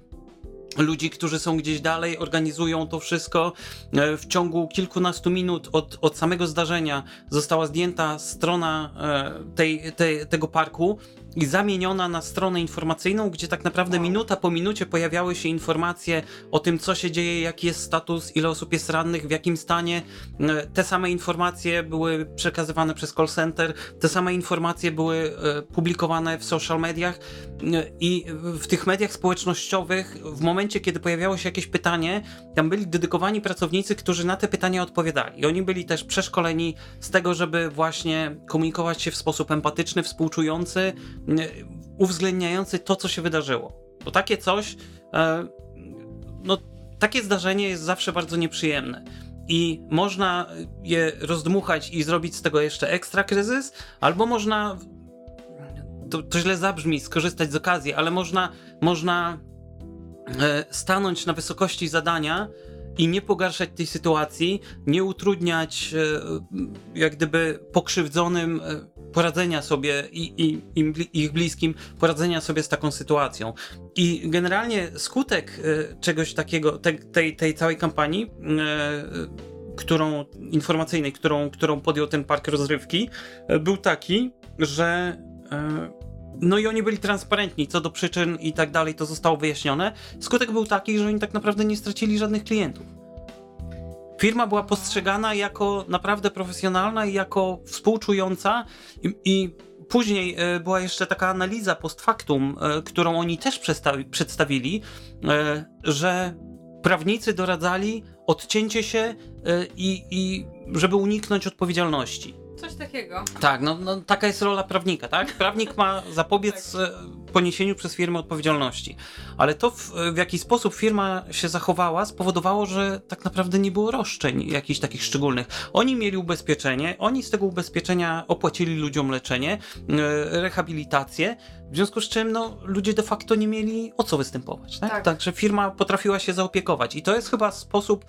ludzi, którzy są gdzieś dalej, organizują to wszystko. E, w ciągu kilkunastu minut od, od samego zdarzenia została zdjęta strona e, tej, tej, tego parku i zamieniona na stronę informacyjną, gdzie tak naprawdę minuta po minucie pojawiały się informacje o tym, co się dzieje, jaki jest status, ile osób jest rannych, w jakim stanie. E, te same informacje były przekazywane przez call center, te same informacje były publikowane w social mediach i w tych mediach społecznościowych w momencie momencie, kiedy pojawiało się jakieś pytanie, tam byli dedykowani pracownicy, którzy na te pytania odpowiadali. I oni byli też przeszkoleni z tego, żeby właśnie komunikować się w sposób empatyczny, współczujący, uwzględniający to, co się wydarzyło. Bo takie coś, e, no, takie zdarzenie jest zawsze bardzo nieprzyjemne i można je rozdmuchać i zrobić z tego jeszcze ekstra kryzys, albo można to, to źle zabrzmi, skorzystać z okazji, ale można, można E, stanąć na wysokości zadania i nie pogarszać tej sytuacji, nie utrudniać e, jak gdyby pokrzywdzonym poradzenia sobie i, i im, ich bliskim, poradzenia sobie z taką sytuacją. I generalnie skutek e, czegoś takiego, te, tej, tej całej kampanii, e, którą informacyjnej, którą, którą podjął ten park rozrywki, e, był taki, że no i oni byli transparentni co do przyczyn i tak dalej, to zostało wyjaśnione. Skutek był taki, że oni tak naprawdę nie stracili żadnych klientów. Firma była postrzegana jako naprawdę profesjonalna i jako współczująca i, i później e, była jeszcze taka analiza post factum, e, którą oni też przedstawili, e, że prawnicy doradzali odcięcie się i, i żeby uniknąć odpowiedzialności. Coś takiego. Tak, no, no taka jest rola prawnika, tak? Prawnik ma zapobiec tak. E, poniesieniu przez firmę odpowiedzialności. Ale to, w, w jaki sposób firma się zachowała, spowodowało, że tak naprawdę nie było roszczeń jakichś takich szczególnych. Oni mieli ubezpieczenie, oni z tego ubezpieczenia opłacili ludziom leczenie, e, rehabilitację, w związku z czym no, ludzie de facto nie mieli o co występować. Tak? tak. Także firma potrafiła się zaopiekować. I to jest chyba sposób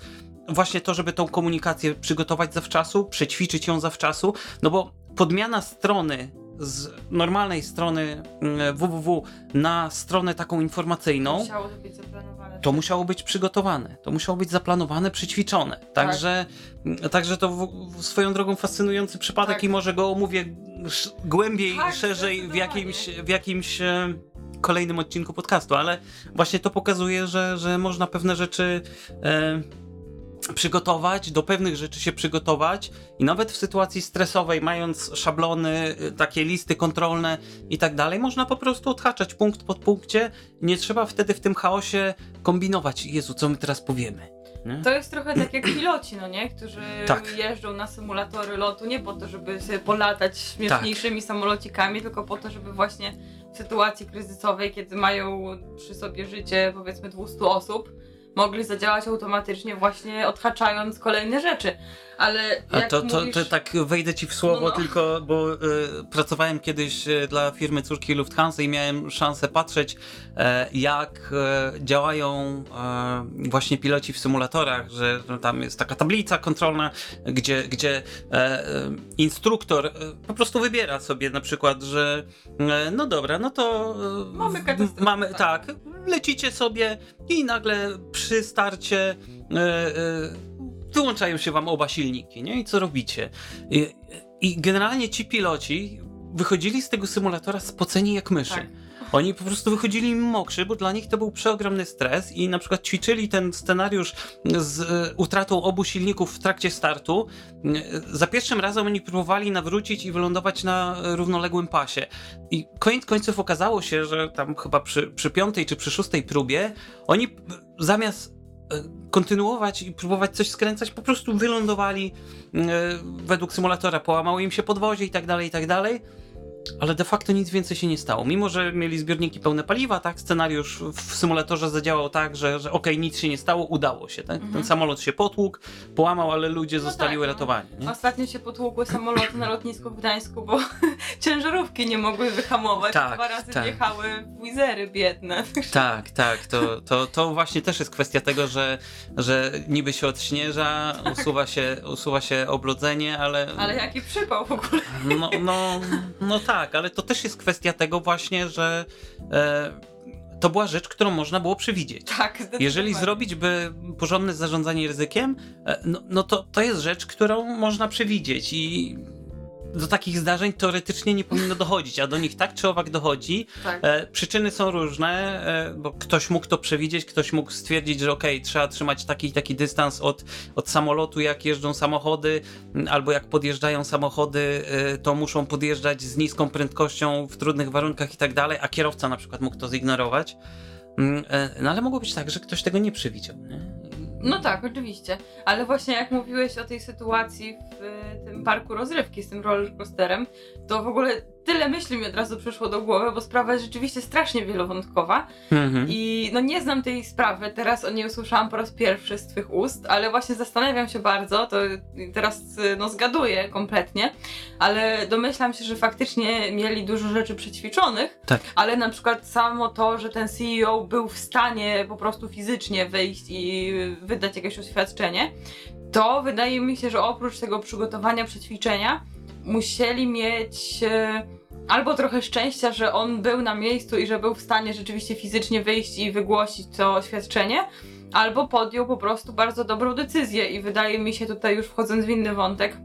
właśnie to, żeby tą komunikację przygotować zawczasu, przećwiczyć ją zawczasu, no bo podmiana strony z normalnej strony www mm, na stronę taką informacyjną. Musiało to być zaplanowane. To musiało być przygotowane, to musiało być zaplanowane, przećwiczone. Także, tak. także to w, w swoją drogą fascynujący przypadek tak. i może go omówię głębiej tak, szerzej w jakimś, w jakimś e, kolejnym odcinku podcastu, ale właśnie to pokazuje, że, że można pewne rzeczy. E, przygotować, do pewnych rzeczy się przygotować i nawet w sytuacji stresowej, mając szablony, y, takie listy kontrolne i tak dalej, można po prostu odhaczać punkt pod punkcie. Nie trzeba wtedy w tym chaosie kombinować. Jezu, co my teraz powiemy? Nie? To jest trochę tak jak piloci, no nie? Którzy tak. jeżdżą na symulatory lotu nie po to, żeby sobie polatać śmieszniejszymi tak. samolocikami, tylko po to, żeby właśnie w sytuacji kryzysowej, kiedy mają przy sobie życie powiedzmy 200 osób, mogli zadziałać automatycznie właśnie odhaczając kolejne rzeczy. Ale A to, to, mówisz... to tak wejdę ci w słowo no, no. tylko, bo y, pracowałem kiedyś y, dla firmy córki Lufthansa i miałem szansę patrzeć e, jak e, działają e, właśnie piloci w symulatorach, że, że tam jest taka tablica kontrolna, gdzie, gdzie instruktor po prostu wybiera sobie na przykład, że no dobra, no to mamy, mamy tak, lecicie sobie i nagle przy starcie wyłączają się wam oba silniki, nie? I co robicie? I, i generalnie ci piloci wychodzili z tego symulatora spoceni jak myszy. Tak. Oni po prostu wychodzili mokrzy, bo dla nich to był przeogromny stres i na przykład ćwiczyli ten scenariusz z e, utratą obu silników w trakcie startu. E, za pierwszym razem oni próbowali nawrócić i wylądować na równoległym pasie. I koniec końców okazało się, że tam chyba przy, przy piątej czy przy szóstej próbie oni zamiast kontynuować i próbować coś skręcać, po prostu wylądowali e, według symulatora, połamało im się podwozie i tak dalej, i tak dalej ale de facto nic więcej się nie stało. Mimo, że mieli zbiorniki pełne paliwa, tak, scenariusz w symulatorze zadziałał tak, że, że okej, okay, nic się nie stało, udało się. Tak? Mhm. Ten samolot się potłukł, połamał, ale ludzie no zostali tak, no. uratowani. Nie? Ostatnio się potłukły samoloty na lotnisku w Gdańsku, bo ciężarówki nie mogły wyhamować. Tak, Dwa razy tak. wjechały w wizery biedne. [LAUGHS] Tak, tak. To, to, to właśnie też jest kwestia tego, że, że niby się odśnieża, tak. usuwa, się, usuwa się oblodzenie, ale... Ale jaki przypał w ogóle. No, no, no tak tak, ale to też jest kwestia tego właśnie, że e, to była rzecz, którą można było przewidzieć. Tak, Jeżeli zrobić by porządne zarządzanie ryzykiem, e, no, no to, to jest rzecz, którą można przewidzieć i do takich zdarzeń teoretycznie nie powinno dochodzić, a do nich tak czy owak dochodzi. Tak. E, przyczyny są różne, e, bo ktoś mógł to przewidzieć, ktoś mógł stwierdzić, że okej, okay, trzeba trzymać taki taki dystans od, od samolotu, jak jeżdżą samochody, albo jak podjeżdżają samochody, e, to muszą podjeżdżać z niską prędkością w trudnych warunkach i tak dalej, a kierowca na przykład mógł to zignorować. Mm, e, no ale mogło być tak, że ktoś tego nie przewidział. Nie? No tak, oczywiście. Ale właśnie jak mówiłeś o tej sytuacji w tym parku rozrywki z tym rollercoasterem, to w ogóle tyle myśli mi od razu przyszło do głowy, bo sprawa jest rzeczywiście strasznie wielowątkowa. Mhm. I no nie znam tej sprawy, teraz o niej usłyszałam po raz pierwszy z twych ust, ale właśnie zastanawiam się bardzo, to teraz no zgaduję kompletnie, ale domyślam się, że faktycznie mieli dużo rzeczy przećwiczonych, tak. ale na przykład samo to, że ten CEO był w stanie po prostu fizycznie wyjść i wydać jakieś oświadczenie, to wydaje mi się, że oprócz tego przygotowania, przećwiczenia, musieli mieć e, albo trochę szczęścia, że on był na miejscu i że był w stanie rzeczywiście fizycznie wyjść i wygłosić to oświadczenie, albo podjął po prostu bardzo dobrą decyzję. I wydaje mi się tutaj, już wchodząc w inny wątek,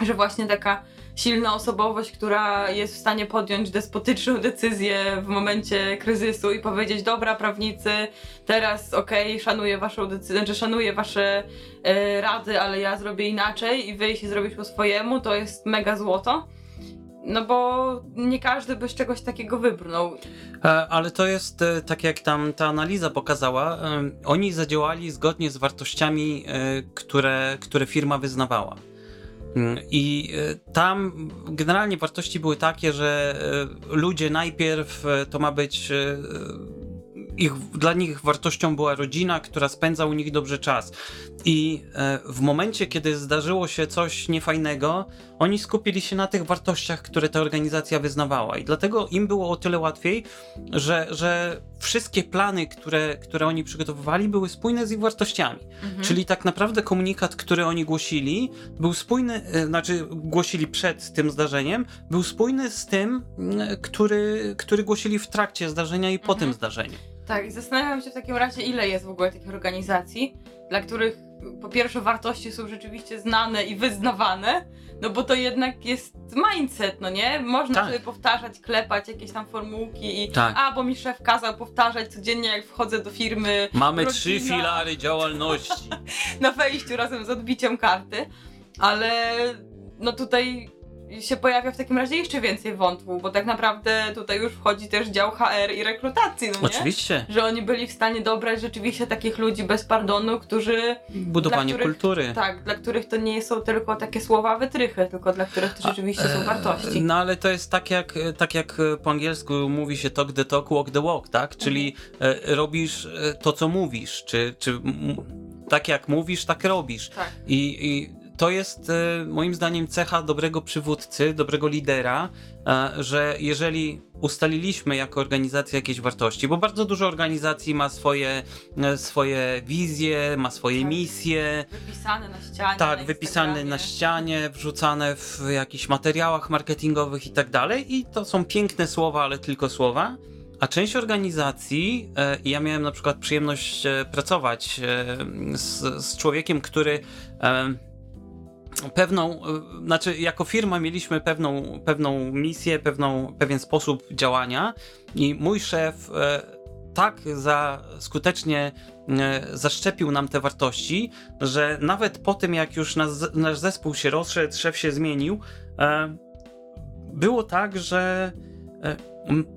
że właśnie taka silna osobowość, która jest w stanie podjąć despotyczną decyzję w momencie kryzysu i powiedzieć, dobra prawnicy, teraz okej, okay, szanuję waszą decyzję, znaczy szanuję wasze e, rady, ale ja zrobię inaczej i wyjść i zrobić po swojemu, to jest mega złoto. No bo nie każdy by z czegoś takiego wybrnął. E, ale to jest e, tak, jak tam ta analiza pokazała. Oni zadziałali zgodnie z wartościami, które, które firma wyznawała. Mm, I e, tam generalnie wartości były takie, że e, ludzie najpierw e, to ma być ich, dla nich wartością była rodzina, która spędza u nich dobrze czas. I e, w momencie, kiedy zdarzyło się coś niefajnego, oni skupili się na tych wartościach, które ta organizacja wyznawała. I dlatego im było o tyle łatwiej, że, że wszystkie plany, które, które oni przygotowywali, były spójne z ich wartościami. Mhm. Czyli tak naprawdę komunikat, który oni głosili, był spójny, e, znaczy głosili przed tym zdarzeniem, był spójny z tym, który, który głosili w trakcie zdarzenia i mhm. po tym zdarzeniu. Tak, i zastanawiam się w takim razie, ile jest w ogóle takich organizacji, dla których po pierwsze wartości są rzeczywiście znane i wyznawane, no bo to jednak jest mindset, no nie? Można tak. sobie powtarzać, klepać jakieś tam formułki i tak. a, bo mi szef kazał powtarzać codziennie jak wchodzę do firmy. Mamy rodzina. trzy filary działalności. [LAUGHS] Na wejściu razem z odbiciem karty, ale no tutaj się pojawia w takim razie jeszcze więcej wątków, bo tak naprawdę tutaj już wchodzi też dział HR i rekrutacji, no nie? Oczywiście. Że oni byli w stanie dobrać rzeczywiście takich ludzi bez pardonu, którzy... Budowanie których, kultury. Tak, dla których to nie są tylko takie słowa wytrychy, tylko dla których to rzeczywiście A, są e, wartości. No ale to jest tak jak, tak jak po angielsku mówi się talk the talk, walk the walk, tak? Czyli mhm. E, robisz e, to, co mówisz, czy, czy tak jak mówisz, tak robisz. Tak. I, i to jest e, moim zdaniem cecha dobrego przywódcy, dobrego lidera, e, że jeżeli ustaliliśmy jako organizacja jakieś wartości, bo bardzo dużo organizacji ma swoje, e, swoje wizje, ma swoje tak. misje. Wypisane na ścianie. Tak, na wypisane na ścianie, wrzucane w jakichś materiałach marketingowych i tak dalej. I to są piękne słowa, ale tylko słowa. A część organizacji, i ja miałem na przykład przyjemność pracować z, z człowiekiem, który pewną, e, znaczy jako firma mieliśmy pewną, pewną misję, pewną, pewien sposób działania i mój szef e, tak za skutecznie e, zaszczepił nam te wartości, że nawet po tym jak już nas, nasz zespół się rozszedł, szef się zmienił, było tak, że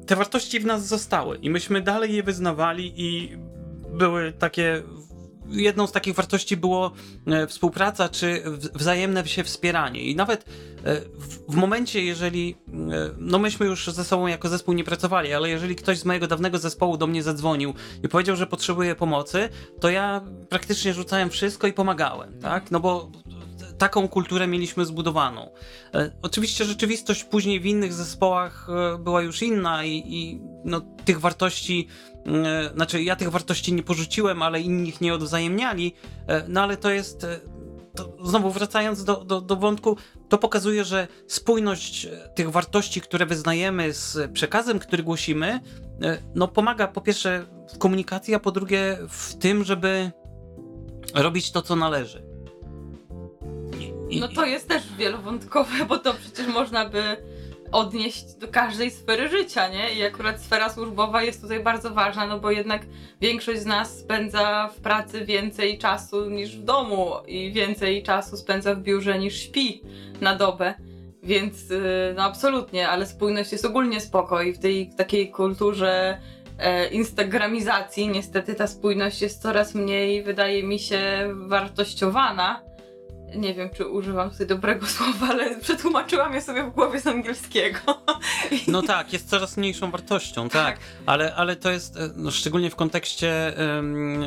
te wartości w nas zostały i myśmy dalej je wyznawali i były takie jedną z takich wartości było e, współpraca czy wzajemne się wspieranie. I nawet e, w, momencie, jeżeli, e, no myśmy już ze sobą jako zespół nie pracowali, ale jeżeli ktoś z mojego dawnego zespołu do mnie zadzwonił i powiedział, że potrzebuje pomocy, to ja praktycznie rzucałem wszystko i pomagałem, tak? No bo taką kulturę mieliśmy zbudowaną. E, oczywiście rzeczywistość później w innych zespołach e, była już inna i, i no, tych wartości, e, znaczy ja tych wartości nie porzuciłem, ale inni ich nie odwzajemniali, no ale to jest, to znowu wracając do, do, do wątku, to pokazuje, że spójność tych wartości, które wyznajemy z przekazem, który głosimy, no pomaga po pierwsze w komunikacji, a po drugie w tym, żeby robić to, co należy. No to jest też wielowątkowe, bo to przecież można by odnieść do każdej sfery życia, nie? I akurat sfera służbowa jest tutaj bardzo ważna, no bo jednak większość z nas spędza w pracy więcej czasu niż w domu i więcej czasu spędza w biurze niż śpi na dobę. Więc y, no absolutnie, ale spójność jest ogólnie spoko i w tej takiej kulturze e, instagramizacji niestety ta spójność jest coraz mniej, wydaje mi się, wartościowana nie wiem, czy używam tutaj dobrego [LAUGHS] słowa, ale przetłumaczyłam je sobie w głowie z angielskiego. [LAUGHS] No tak, jest coraz mniejszą wartością, tak. tak. Ale, ale to jest, e, no, szczególnie w kontekście um,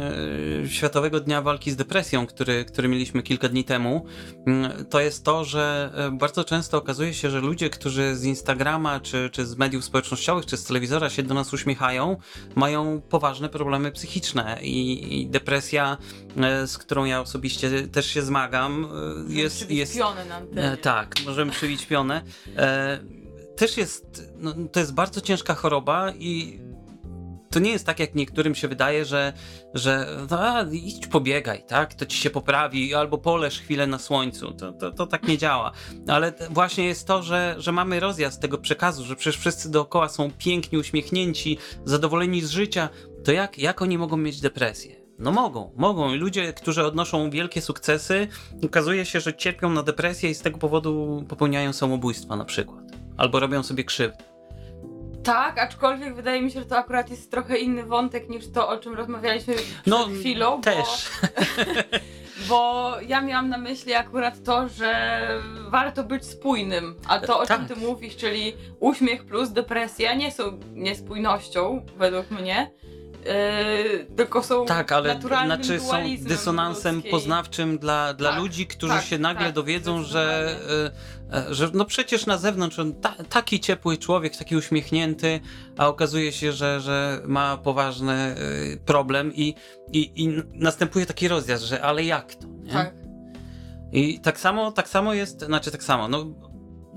Światowego Dnia Walki z Depresją, który, który mieliśmy kilka dni temu, mm, to jest to, że e, bardzo często okazuje się, że ludzie, którzy z Instagrama, czy, czy z mediów społecznościowych, czy z telewizora się do nas uśmiechają, mają poważne problemy psychiczne i, i depresja, z którą ja osobiście też się zmagam, e, jest... jest na antenie. tak, możemy przybić pionę. też jest, no, to jest bardzo ciężka choroba i to nie jest tak, jak niektórym się wydaje, że, że a, idź pobiegaj, tak? To ci się poprawi, albo poleż chwilę na słońcu. To, to, to tak nie działa. Ale właśnie jest to, że, że mamy rozjazd tego przekazu, że przecież wszyscy dookoła są piękni, uśmiechnięci, zadowoleni z życia. To jak, jak oni mogą mieć depresję? No mogą, mogą. I ludzie, którzy odnoszą wielkie sukcesy, okazuje się, że cierpią na depresję i z tego powodu popełniają samobójstwa na przykład. Albo robią sobie krzywdę. Tak, aczkolwiek wydaje mi się, że to akurat jest trochę inny wątek niż to, o czym rozmawialiśmy przed no, chwilą. Też. Bo, [LAUGHS] bo ja miałam na myśli akurat to, że warto być spójnym. A to, o tak. czym ty mówisz, czyli uśmiech plus depresja, nie są niespójnością, według mnie. Yy, tylko są tak, ale znaczy są dysonansem ludzkiej. poznawczym dla, dla tak, ludzi, którzy tak, się nagle tak, dowiedzą, że, yy, że no przecież na zewnątrz on ta, taki ciepły człowiek, taki uśmiechnięty, a okazuje się, że, że ma poważny problem i, i, i następuje taki rozjazd, że ale jak to? Nie? Tak. I tak samo, tak samo jest, znaczy tak samo, no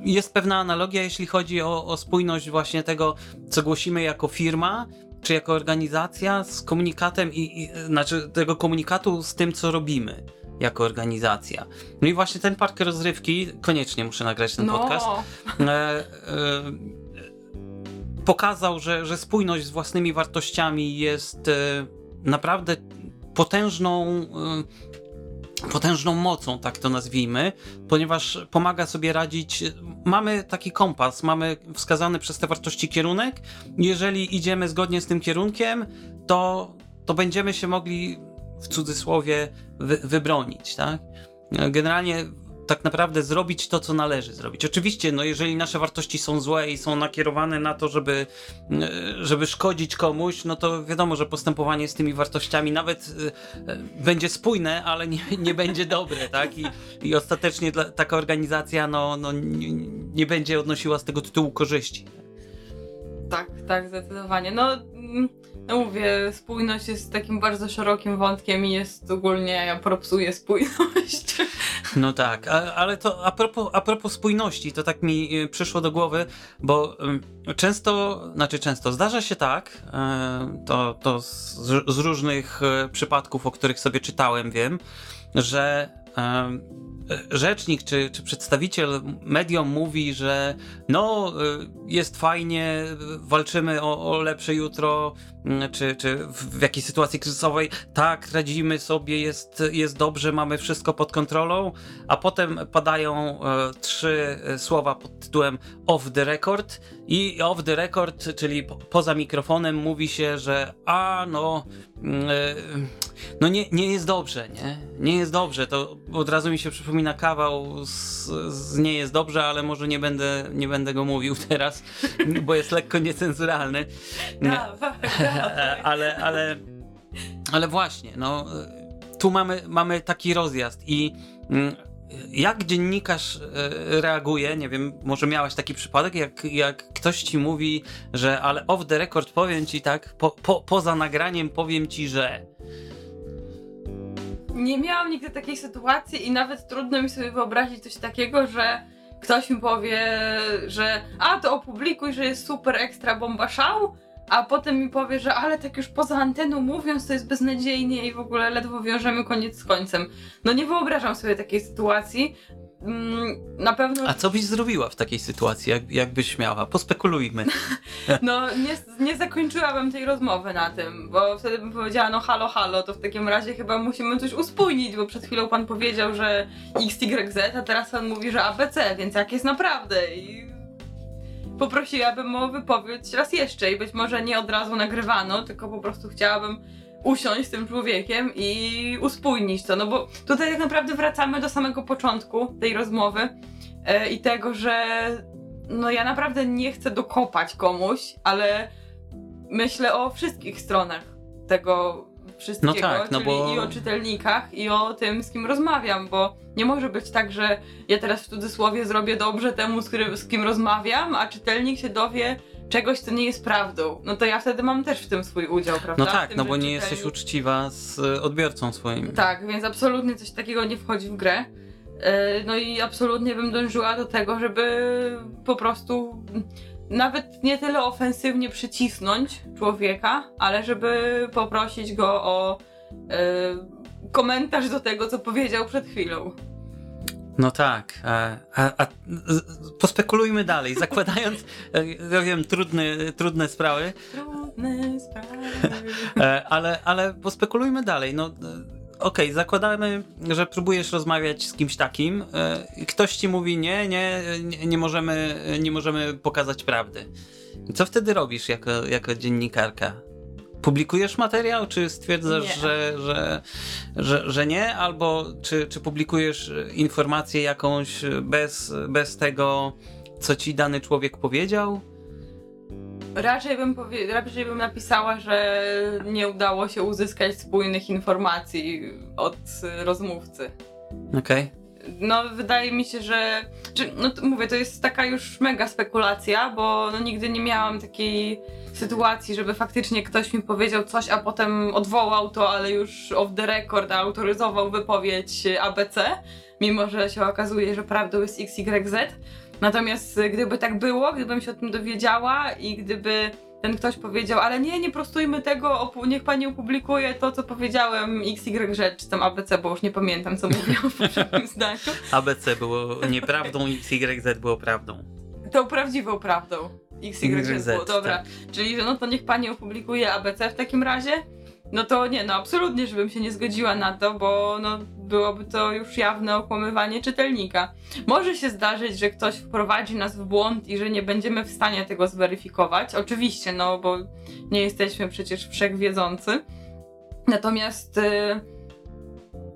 jest pewna analogia, jeśli chodzi o, o spójność właśnie tego, co głosimy jako firma, czy jako organizacja z komunikatem i, i znaczy tego komunikatu z tym, co robimy jako organizacja. No i właśnie ten park rozrywki, koniecznie muszę nagrać ten no. podcast, e, e, pokazał, że, że spójność z własnymi wartościami jest e, naprawdę potężną e, potężną mocą, tak to nazwijmy, ponieważ pomaga sobie radzić. Mamy taki kompas, mamy wskazany przez te wartości kierunek. Jeżeli idziemy zgodnie z tym kierunkiem, to, to będziemy się mogli w cudzysłowie wy, wybronić, tak? Generalnie tak naprawdę zrobić to, co należy zrobić. Oczywiście, no jeżeli nasze wartości są złe i są nakierowane na to, żeby, e, żeby szkodzić komuś, no to wiadomo, że postępowanie z tymi wartościami nawet e, e, będzie spójne, ale nie, nie będzie dobre, tak? I, i ostatecznie dla, taka organizacja no, no, nie, nie będzie odnosiła z tego tytułu korzyści. Tak, tak, zdecydowanie. No mm, no mówię, spójność jest takim bardzo szerokim wątkiem i jest ogólnie, ja propsuję spójność. [LAUGHS] No tak, a, ale to a propos, a propos spójności, to tak mi y, przyszło do głowy, bo często, znaczy często, zdarza się tak, e, to, to z, z różnych przypadków, o których sobie czytałem, wiem, że rzecznik czy, czy przedstawiciel mediom mówi, że no, y, jest fajnie, walczymy o, o lepsze jutro, mm, czy, czy w, jakiejś sytuacji kryzysowej, tak, radzimy sobie, jest, jest dobrze, mamy wszystko pod kontrolą, a potem padają e, trzy słowa pod tytułem off the record i off the record, czyli po, poza mikrofonem mówi się, że a no. E, no nie, nie jest dobrze, nie? Nie jest dobrze. To od razu mi się przypomina kawał z, z nie jest dobrze, ale może nie będę, nie będę go mówił [LAUGHS] teraz, bo jest lekko niecenzuralny. [LAUGHS] ale, ale, ale właśnie, no tu mamy, mamy taki rozjazd i mm, jak dziennikarz e, reaguje, nie wiem, może miałaś taki przypadek, jak, jak ktoś ci mówi, że ale off the record powiem ci tak, po, po, poza nagraniem powiem ci, że. Nie miałam nigdy takiej sytuacji i nawet trudno mi sobie wyobrazić coś takiego, że ktoś mi powie, że a to opublikuj, że jest super ekstra bomba szał, a potem mi powie, że ale tak już poza anteną mówiąc to jest beznadziejnie i w ogóle ledwo wiążemy koniec z końcem. No nie wyobrażam sobie takiej sytuacji, Mm, na pewno. A co byś zrobiła w takiej sytuacji, jak, jakbyś miała? Pospekulujmy. [LAUGHS] no, nie, nie zakończyłabym tej rozmowy na tym, bo wtedy bym powiedziała, no halo, halo, to w takim razie chyba musimy coś uspójnić, bo przed chwilą pan powiedział, że XYZ, a teraz pan mówi, że ABC, więc jak jest naprawdę? I poprosiłabym o wypowiedź raz jeszcze i być może nie od razu nagrywano, tylko po prostu chciałabym usiąść z tym człowiekiem i uspójnić to. No bo tutaj tak naprawdę wracamy do samego początku tej rozmowy e, i tego, że no ja naprawdę nie chcę dokopać komuś, ale myślę o wszystkich stronach tego wszystkiego, No tak, no czyli bo- i o czytelnikach, i o tym, z kim rozmawiam, bo nie może być tak, że ja teraz w cudzysłowie zrobię dobrze temu, z, który, z kim rozmawiam, a czytelnik się dowie czegoś, co nie jest prawdą. No to ja wtedy mam też w tym swój udział, prawda? No tak, tym, no bo nie czytelnik- jesteś uczciwa z e, odbiorcą swoim. Tak, więc absolutnie coś takiego nie wchodzi w grę. E, No i absolutnie bym dążyła do tego, żeby po prostu nawet nie tyle ofensywnie przycisnąć człowieka, ale żeby poprosić go o e, komentarz do tego, co powiedział przed chwilą. No tak, a, a, a z- pospekulujmy dalej, [LAUGHS] zakładając, e, ja wiem, trudne, trudne sprawy, Trudne sprawy. e, ale, ale pospekulujmy dalej. No, okej, zakładamy, że próbujesz rozmawiać z kimś takim e, ktoś ci mówi nie, nie, nie, możemy, nie możemy pokazać prawdy. Co wtedy robisz jako, jako dziennikarka? Publikujesz materiał, czy stwierdzasz, że, że, że, że nie? Albo czy, czy publikujesz informację jakąś bez, bez tego, co ci dany człowiek powiedział? Raczej bym, powie- raczej bym napisała, że nie udało się uzyskać spójnych informacji od rozmówcy. Okej. No, wydaje mi się, że. Czy, no to mówię, to jest taka już mega spekulacja, bo no, nigdy nie miałam takiej sytuacji, żeby faktycznie ktoś mi powiedział coś, a potem odwołał to, ale już off the record autoryzował wypowiedź ABC, mimo że się okazuje, że prawdą jest XYZ. Natomiast y, gdyby tak było, gdybym się o tym dowiedziała i gdyby ten ktoś powiedział, ale nie, nie prostujmy tego, niech pani opublikuje to, co powiedziałem XYZ, czy tam ABC, bo już nie pamiętam, co mówiłam w poprzednim zdaniu. ABC było nieprawdą, XYZ było prawdą. Tą prawdziwą prawdą. XYZ XYZ, było, dobra. Czyli, że no to niech pani opublikuje ABC w takim razie. No to nie, no absolutnie, żebym się nie zgodziła na to, bo no byłoby to już jawne okłamywanie czytelnika. Może się zdarzyć, że ktoś wprowadzi nas w błąd i że nie będziemy w stanie tego zweryfikować. Oczywiście, no bo nie jesteśmy przecież wszechwiedzący. Natomiast y,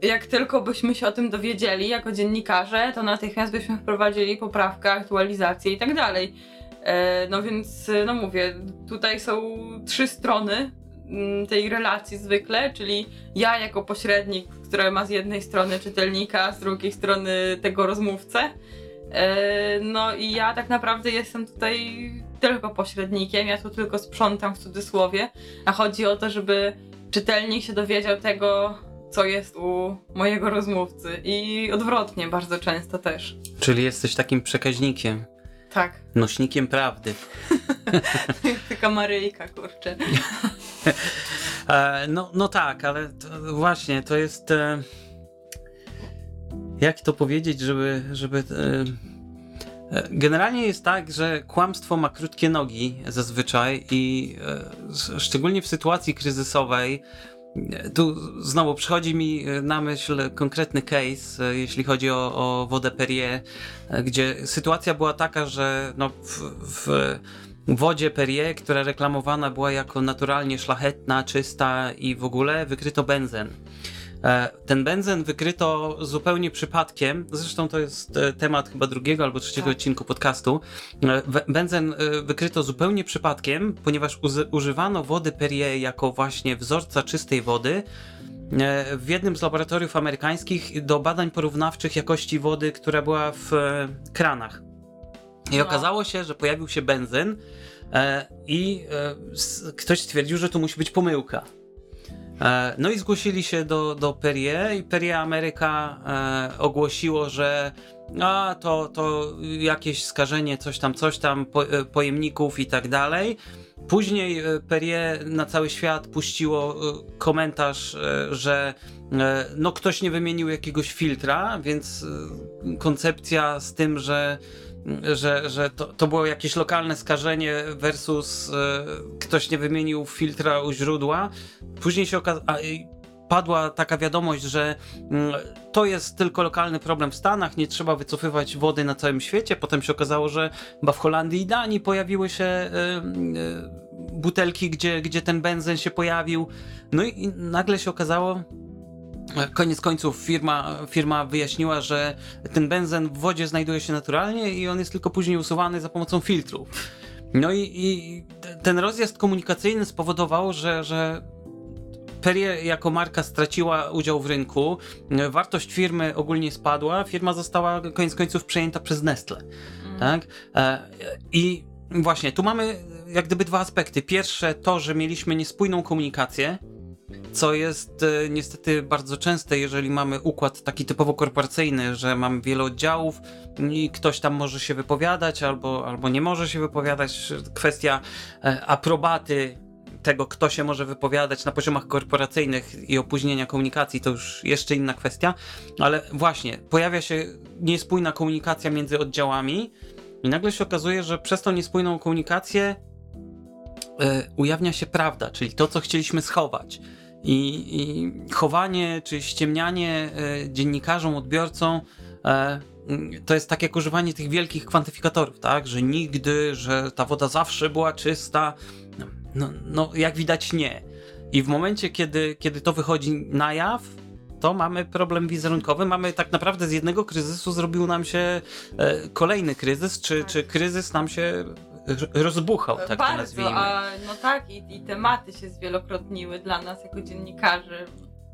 jak tylko byśmy się o tym dowiedzieli jako dziennikarze, to natychmiast byśmy wprowadzili poprawkę, aktualizację i tak dalej. E, No więc, e, no mówię, tutaj są trzy strony tej relacji zwykle, czyli ja jako pośrednik, który ma z jednej strony czytelnika, z drugiej strony tego rozmówcę. E, No i ja tak naprawdę jestem tutaj tylko pośrednikiem, ja tu tylko sprzątam w cudzysłowie, a chodzi o to, żeby czytelnik się dowiedział tego, co jest u mojego rozmówcy i odwrotnie bardzo często też. Czyli jesteś takim przekaźnikiem, Tak, nośnikiem prawdy. [LAUGHS] taka Maryjka, kurczę. [LAUGHS] E, no, no tak, ale to, właśnie to jest. E, jak to powiedzieć, żeby. żeby e, generalnie jest tak, że kłamstwo ma krótkie nogi zazwyczaj i szczególnie w sytuacji kryzysowej. Tu znowu przychodzi mi na myśl konkretny case, jeśli chodzi o, o wodę Perrier, gdzie sytuacja była taka, że no w, w wodzie Perrier, która reklamowana była jako naturalnie szlachetna, czysta i w ogóle wykryto benzen. E, Ten benzen wykryto zupełnie przypadkiem. Zresztą to jest e, temat chyba drugiego albo trzeciego Tak. odcinku podcastu. E, Benzen wykryto zupełnie przypadkiem, ponieważ używano wody Perrier jako właśnie wzorca czystej wody w jednym z laboratoriów amerykańskich do badań porównawczych jakości wody, która była w kranach. I No. okazało się, że pojawił się benzyn e, i e, ktoś stwierdził, że to musi być pomyłka. E, no i zgłosili się do, do Perrier i Perrier Ameryka e, ogłosiło, że a, to, to jakieś skażenie, coś tam, coś tam, po, e, pojemników i tak dalej. Później e, Perrier na cały świat puściło komentarz, że no ktoś nie wymienił jakiegoś filtra, więc koncepcja z tym, że że, że to, to było jakieś lokalne skażenie versus e, ktoś nie wymienił filtra u źródła. Później się okazało, padła taka wiadomość, że mm, to jest tylko lokalny problem w Stanach, nie trzeba wycofywać wody na całym świecie. Potem się okazało, że chyba w Holandii i Danii pojawiły się e, e, butelki, gdzie, gdzie ten benzen się pojawił. No i, i nagle się okazało, Koniec końców firma, firma wyjaśniła, że ten benzen w wodzie znajduje się naturalnie i on jest tylko później usuwany za pomocą filtru. No i, i ten rozjazd komunikacyjny spowodował, że, że Perrier jako marka straciła udział w rynku, wartość firmy ogólnie spadła, firma została koniec końców przejęta przez Nestle, Mm. tak? E, I właśnie, tu mamy jak gdyby dwa aspekty. Pierwsze to, że mieliśmy niespójną komunikację, co jest e, niestety bardzo częste, jeżeli mamy układ taki typowo korporacyjny, że mamy wiele oddziałów i ktoś tam może się wypowiadać albo, albo nie może się wypowiadać. Kwestia e, aprobaty tego, kto się może wypowiadać na poziomach korporacyjnych i opóźnienia komunikacji, to już jeszcze inna kwestia, ale właśnie pojawia się niespójna komunikacja między oddziałami i nagle się okazuje, że przez tą niespójną komunikację e, ujawnia się prawda, czyli to, co chcieliśmy schować. I, i chowanie czy ściemnianie e, dziennikarzom, odbiorcom e, to jest tak jak używanie tych wielkich kwantyfikatorów, tak? Że nigdy, że ta woda zawsze była czysta. No, no, no jak widać nie. I w momencie, kiedy, kiedy to wychodzi na jaw, to mamy problem wizerunkowy. Mamy tak naprawdę z jednego kryzysu zrobił nam się e, kolejny kryzys, czy, czy kryzys nam się rozbuchał, tak to Bardzo, nazwijmy. a no tak, i, i tematy się zwielokrotniły dla nas jako dziennikarzy.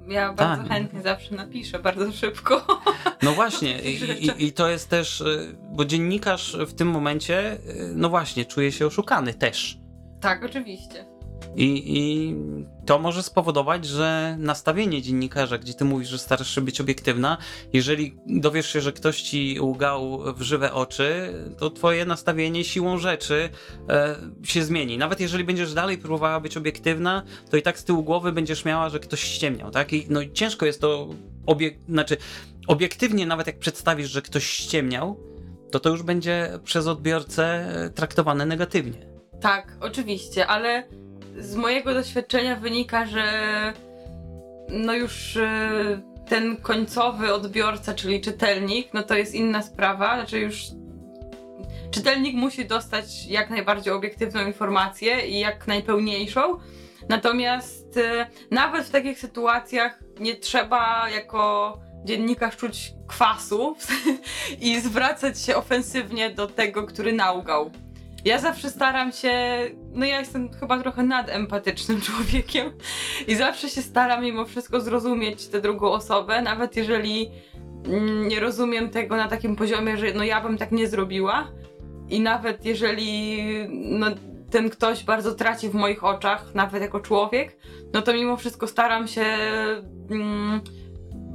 Ja bardzo Tak. chętnie zawsze napiszę, bardzo szybko. [LAUGHS] No właśnie, i, i to jest też, y, bo dziennikarz w tym momencie, y, no właśnie, czuje się oszukany też. tak, oczywiście. I, I to może spowodować, że nastawienie dziennikarza, gdzie ty mówisz, że starasz się być obiektywna, jeżeli dowiesz się, że ktoś ci łgał w żywe oczy, to twoje nastawienie siłą rzeczy e, się zmieni. Nawet jeżeli będziesz dalej próbowała być obiektywna, to i tak z tyłu głowy będziesz miała, że ktoś ściemniał, tak? I no ciężko jest to obiek- znaczy obiektywnie nawet jak przedstawisz, że ktoś ściemniał, to to już będzie przez odbiorcę e, traktowane negatywnie. Tak, oczywiście, ale z mojego doświadczenia wynika, że no już e, ten końcowy odbiorca, czyli czytelnik, no to jest inna sprawa, znaczy już czytelnik musi dostać jak najbardziej obiektywną informację i jak najpełniejszą. Natomiast e, nawet w takich sytuacjach nie trzeba jako dziennikarz czuć kwasu i zwracać się ofensywnie do tego, który naugał. Ja zawsze staram się, no ja jestem chyba trochę nadempatycznym [LAUGHS] człowiekiem i zawsze się staram mimo wszystko zrozumieć tę drugą osobę, nawet jeżeli mm, nie rozumiem tego na takim poziomie, że no ja bym tak nie zrobiła. I nawet jeżeli no, ten ktoś bardzo traci w moich oczach, nawet jako człowiek, no to mimo wszystko staram się mm,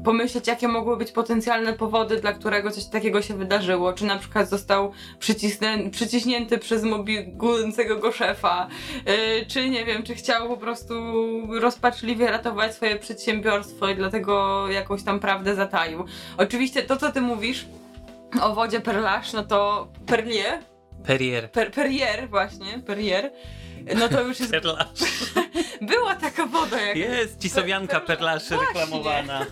pomyśleć, jakie mogły być potencjalne powody, dla którego coś takiego się wydarzyło. Czy na przykład został przyciśnięty przez mobbingującego go szefa, yy, czy nie wiem, czy chciał po prostu rozpaczliwie ratować swoje przedsiębiorstwo i dlatego jakąś tam prawdę zataił. Oczywiście to, co ty mówisz o wodzie Perlache, no to Perlier, Perrier. per, Perrier właśnie, Perrier, no to już jest, Perla. [LAUGHS] była taka woda jak... Jest cisowianka Perlaszy Właśnie. reklamowana. [LAUGHS]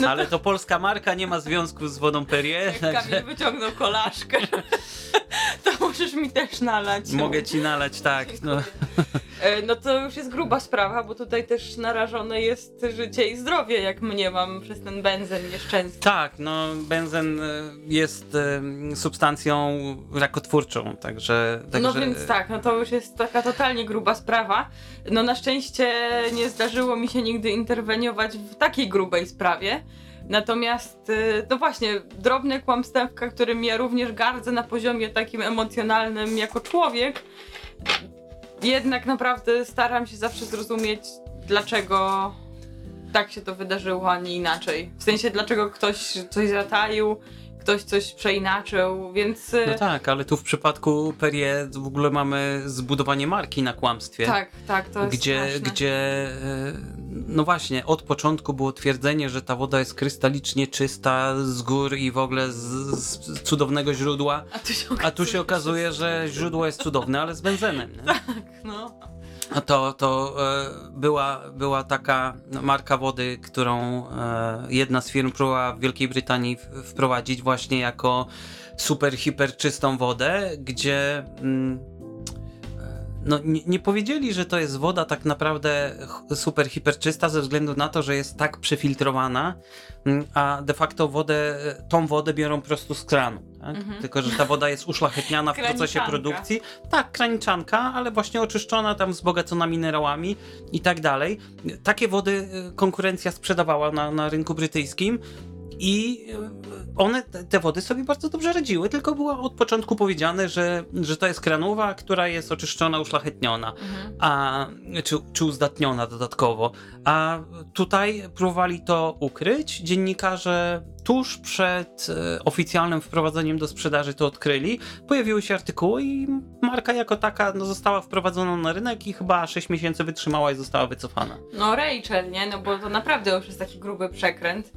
No Ale to polska marka, nie ma związku z wodą Perrier, Jak Kamil także wyciągnął kolaszkę, [LAUGHS] to możesz mi też nalać. mogę ci nalać, tak. No. E, No to już jest gruba sprawa, bo tutaj też narażone jest życie i zdrowie, jak mnie mam przez ten benzen nieszczęsny. Tak, no benzen e, jest e, substancją rakotwórczą, także... także No więc tak, no to już jest taka totalnie gruba sprawa. No na szczęście nie zdarzyło mi się nigdy interweniować w takiej grubej sprawie. Natomiast, y, no właśnie, drobne kłamstewka, którym ja również gardzę na poziomie takim emocjonalnym jako człowiek, jednak naprawdę staram się zawsze zrozumieć, dlaczego tak się to wydarzyło, a nie inaczej. W sensie, dlaczego ktoś coś zataił, ktoś coś przeinaczył, więc... y, No tak, ale tu w przypadku Perrier w ogóle mamy zbudowanie marki na kłamstwie. Tak, tak, to jest gdzie, straszne. gdzie e, no właśnie, od początku było twierdzenie, że ta woda jest krystalicznie czysta z gór i w ogóle z, z cudownego źródła, A tu się a tu się okazuje, że źródło jest cudowne, ale z benzenem. Nie? Tak, no. To, to e, była, była taka marka wody, którą e, jedna z firm próbowała w Wielkiej Brytanii wprowadzić właśnie jako super, hiper czystą wodę, gdzie mm, no, nie, nie powiedzieli, że to jest woda tak naprawdę super hiperczysta ze względu na to, że jest tak przefiltrowana, mm, a de facto wodę, tą wodę biorą po prostu z kranu. Tak? Mhm. Tylko, że ta woda jest uszlachetniana w procesie produkcji. Tak, kraniczanka, ale właśnie oczyszczona, tam wzbogacona minerałami i tak dalej. Takie wody y, konkurencja sprzedawała na, na rynku brytyjskim. I y, one, te- wody sobie bardzo dobrze radziły, tylko było od początku powiedziane, że, że to jest kranowa, która jest oczyszczona, uszlachetniona Mhm. a, czy, czy uzdatniona dodatkowo. A tutaj próbowali to ukryć. Dziennikarze tuż przed e, oficjalnym wprowadzeniem do sprzedaży to odkryli. Pojawiły się artykuły i marka jako taka no, została wprowadzona na rynek i chyba 6 miesięcy wytrzymała i została wycofana. No Rachel, nie? No bo to naprawdę już jest taki gruby przekręt.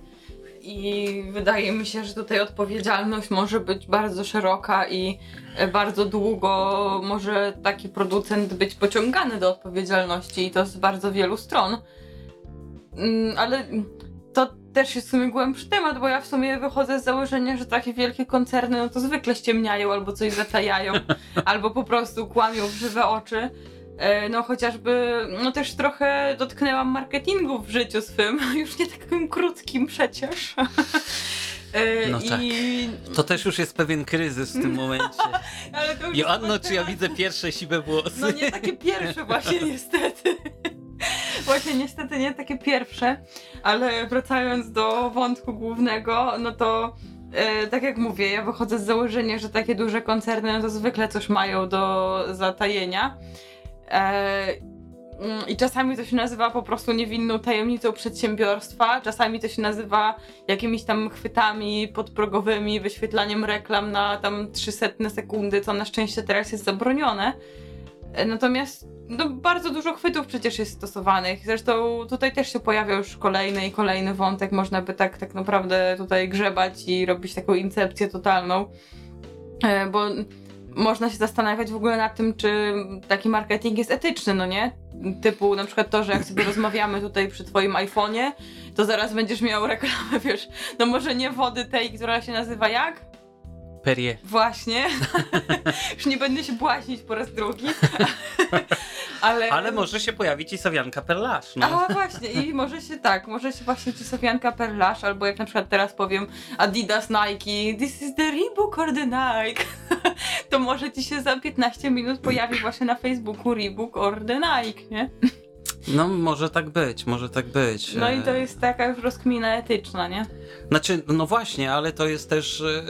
I wydaje mi się, że tutaj odpowiedzialność może być bardzo szeroka i e, bardzo długo może taki producent być pociągany do odpowiedzialności i to z bardzo wielu stron. Mm, Ale to też jest w sumie głębszy temat, bo ja w sumie wychodzę z założenia, że takie wielkie koncerny no to zwykle ściemniają albo coś zatajają, [LAUGHS] albo po prostu kłamią w żywe oczy. E, No chociażby, no też trochę dotknęłam marketingu w życiu swym, [LAUGHS] już nie takim krótkim przecież. [LAUGHS] E, No tak. I... To też już jest pewien kryzys w tym [LAUGHS] momencie. Ale to już Joanno, czy ja widzę pierwsze siwe włosy? No nie takie pierwsze właśnie niestety. Właśnie niestety nie takie pierwsze, ale wracając do wątku głównego, no to e, tak jak mówię, ja wychodzę z założenia, że takie duże koncerny no to zwykle coś mają do zatajenia. E, mm, I czasami to się nazywa po prostu niewinną tajemnicą przedsiębiorstwa, czasami to się nazywa jakimiś tam chwytami podprogowymi, wyświetlaniem reklam na tam 300 sekundy, co na szczęście teraz jest zabronione. E, Natomiast no, bardzo dużo chwytów przecież jest stosowanych. Zresztą tutaj też się pojawia już kolejny i kolejny wątek. Można by tak, tak naprawdę tutaj grzebać i robić taką incepcję totalną. E, Bo można się zastanawiać w ogóle nad tym, czy taki marketing jest etyczny, no nie? Typu na przykład to, że jak sobie rozmawiamy tutaj przy twoim iPhone'ie, to zaraz będziesz miał reklamę, wiesz, no może nie wody tej, która się nazywa jak? Właśnie. [LAUGHS] Już nie będę się błaźnić po raz drugi. [LAUGHS] Ale... Ale może się pojawić i Sowianka Perlasz. No. A właśnie, i może się tak, może się właśnie ci Sofianka Perlasz, albo jak na przykład teraz powiem Adidas Nike, this is the Reebok or the Nike, [LAUGHS] to może ci się za 15 minut pojawi właśnie na Facebooku Reebok or the Nike, nie? no może tak być, może tak być. No i to E, jest taka już rozkmina etyczna, nie? Znaczy, no właśnie, ale to jest też e,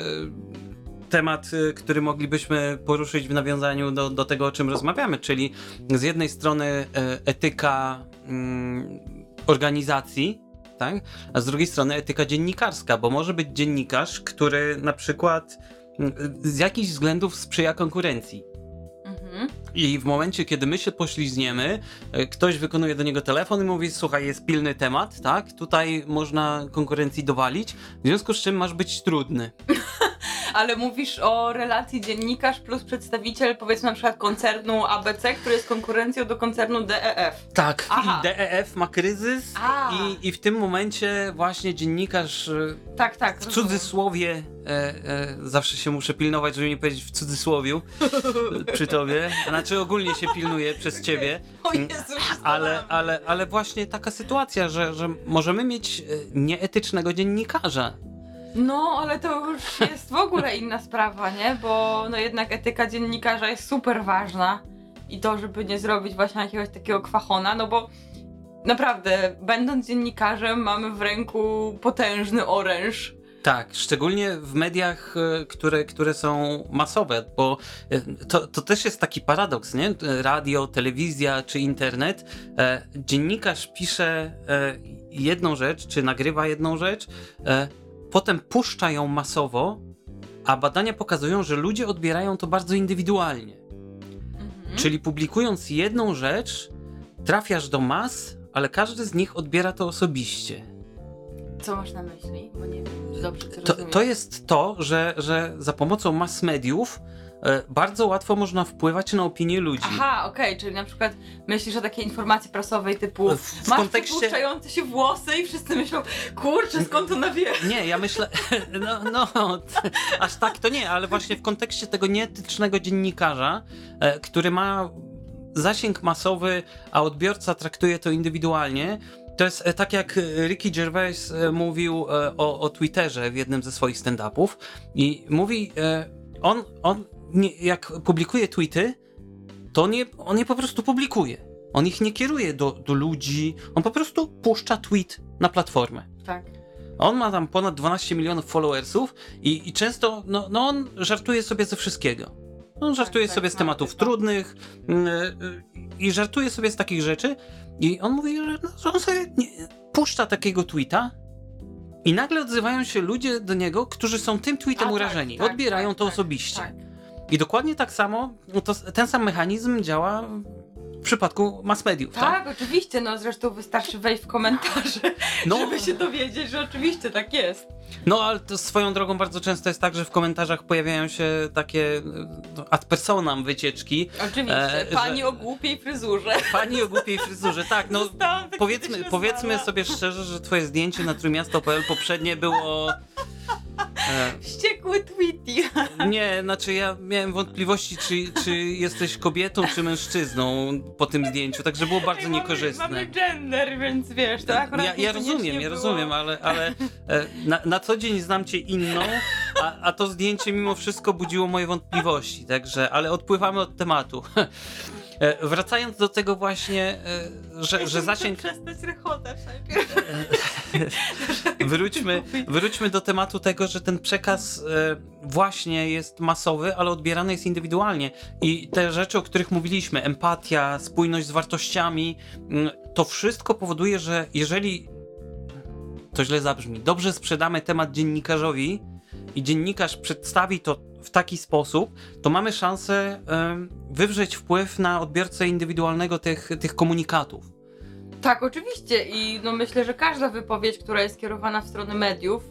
temat, e, który moglibyśmy poruszyć w nawiązaniu do, do tego, o czym rozmawiamy, czyli z jednej strony e, etyka mm, organizacji, tak? a z drugiej strony etyka dziennikarska, bo może być dziennikarz, który na przykład mm, z jakichś względów sprzyja konkurencji. Mhm. I w momencie, kiedy my się poślizgniemy, e, ktoś wykonuje do niego telefon i mówi: Słuchaj, jest pilny temat, tak? Tutaj można konkurencji dowalić, w związku z czym masz być trudny. [LAUGHS] Ale mówisz o relacji dziennikarz plus przedstawiciel powiedzmy na przykład koncernu ABC, który jest konkurencją do koncernu DEF. Tak, Aha. i DEF ma kryzys, i, i w tym momencie właśnie dziennikarz e, Tak, tak. w cudzysłowie, e, e, zawsze się muszę pilnować, żeby nie powiedzieć w cudzysłowiu [LAUGHS] przy tobie, znaczy ogólnie się pilnuje przez ciebie. O Jezu, się Ale, ale, ale właśnie taka sytuacja, że, że możemy mieć e, nieetycznego dziennikarza. No, ale to już jest w ogóle inna sprawa, nie? Bo no jednak etyka dziennikarza jest super ważna. I to, żeby nie zrobić właśnie jakiegoś takiego kwachona, no bo naprawdę, będąc dziennikarzem, mamy w ręku potężny oręż. Tak, szczególnie w mediach, e, które, które są masowe, bo e, to, to też jest taki paradoks, nie? Radio, telewizja czy internet. E, dziennikarz pisze jedną rzecz, czy nagrywa jedną rzecz, potem puszcza ją masowo, a badania pokazują, że ludzie odbierają to bardzo indywidualnie. Mhm. Czyli publikując jedną rzecz, trafiasz do mas, ale każdy z nich odbiera to osobiście. Co masz na myśli? Bo nie wiem, dobrze To, to jest to, że, że za pomocą mass mediów bardzo łatwo można wpływać na opinię ludzi. Aha, okej, czyli na przykład myślisz o takiej informacji prasowej typu W- w masz kontekście- przepuszczające się włosy i wszyscy myślą, kurczę, skąd to wie? [LAUGHS] Nie, ja myślę, [LAUGHS] no, no aż tak to nie, ale właśnie w kontekście tego nieetycznego dziennikarza, e, który ma zasięg masowy, a odbiorca traktuje to indywidualnie, to jest e, tak jak e, Ricky Gervais e, mówił o, o Twitterze w jednym ze swoich stand-upów i mówi, on, on nie, jak publikuje tweety, to nie, on je po prostu publikuje. On ich nie kieruje do, do ludzi, on po prostu puszcza tweet na platformę. Tak. On ma tam ponad 12 milionów followersów i, i często, no, no on żartuje sobie ze wszystkiego. On żartuje tak, sobie z tak, tematów tak. trudnych yy, i żartuje sobie z takich rzeczy i on mówi, że, no, że on sobie nie, puszcza takiego tweeta i nagle odzywają się ludzie do niego, którzy są tym tweetem A, tak, urażeni. tak, Odbierają tak, to tak, osobiście. I dokładnie tak samo, no to, ten sam mechanizm działa w przypadku mass mediów, tak? Tak, oczywiście, no zresztą wystarczy wejść w komentarze, No. żeby się dowiedzieć, że oczywiście tak jest. No, ale to swoją drogą bardzo często jest tak, że w komentarzach pojawiają się takie no, ad personam wycieczki. Oczywiście, E, pani że- o głupiej fryzurze. Pani o głupiej fryzurze, tak, no Zostałam tak powiedzmy, powiedzmy sobie szczerze, że twoje zdjęcie na trójmiasto.pl poprzednie było... E, Wściekły tweety. nie, znaczy ja miałem wątpliwości, czy, czy jesteś kobietą, czy mężczyzną po tym zdjęciu, także było bardzo mamy- niekorzystne. Mamy gender, więc wiesz, akurat Ja, ja rozumiem, ja rozumiem, ale, ale e, na, na co dzień znam cię inną, a, a to zdjęcie mimo wszystko budziło moje wątpliwości, także, ale odpływamy od tematu. [LAUGHS] E, Wracając do tego właśnie, e, że, Ja że zasięg... przestać rechotać najpierw. [LAUGHS] Wróćmy, wróćmy do tematu tego, że ten przekaz e, właśnie jest masowy, ale odbierany jest indywidualnie. I te rzeczy, o których mówiliśmy, empatia, spójność z wartościami, mm, to wszystko powoduje, że jeżeli to źle zabrzmi, dobrze sprzedamy temat dziennikarzowi i dziennikarz przedstawi to w taki sposób, to mamy szansę wywrzeć wpływ na odbiorcę indywidualnego tych, tych komunikatów. Tak, oczywiście i no myślę, że każda wypowiedź, która jest kierowana w stronę mediów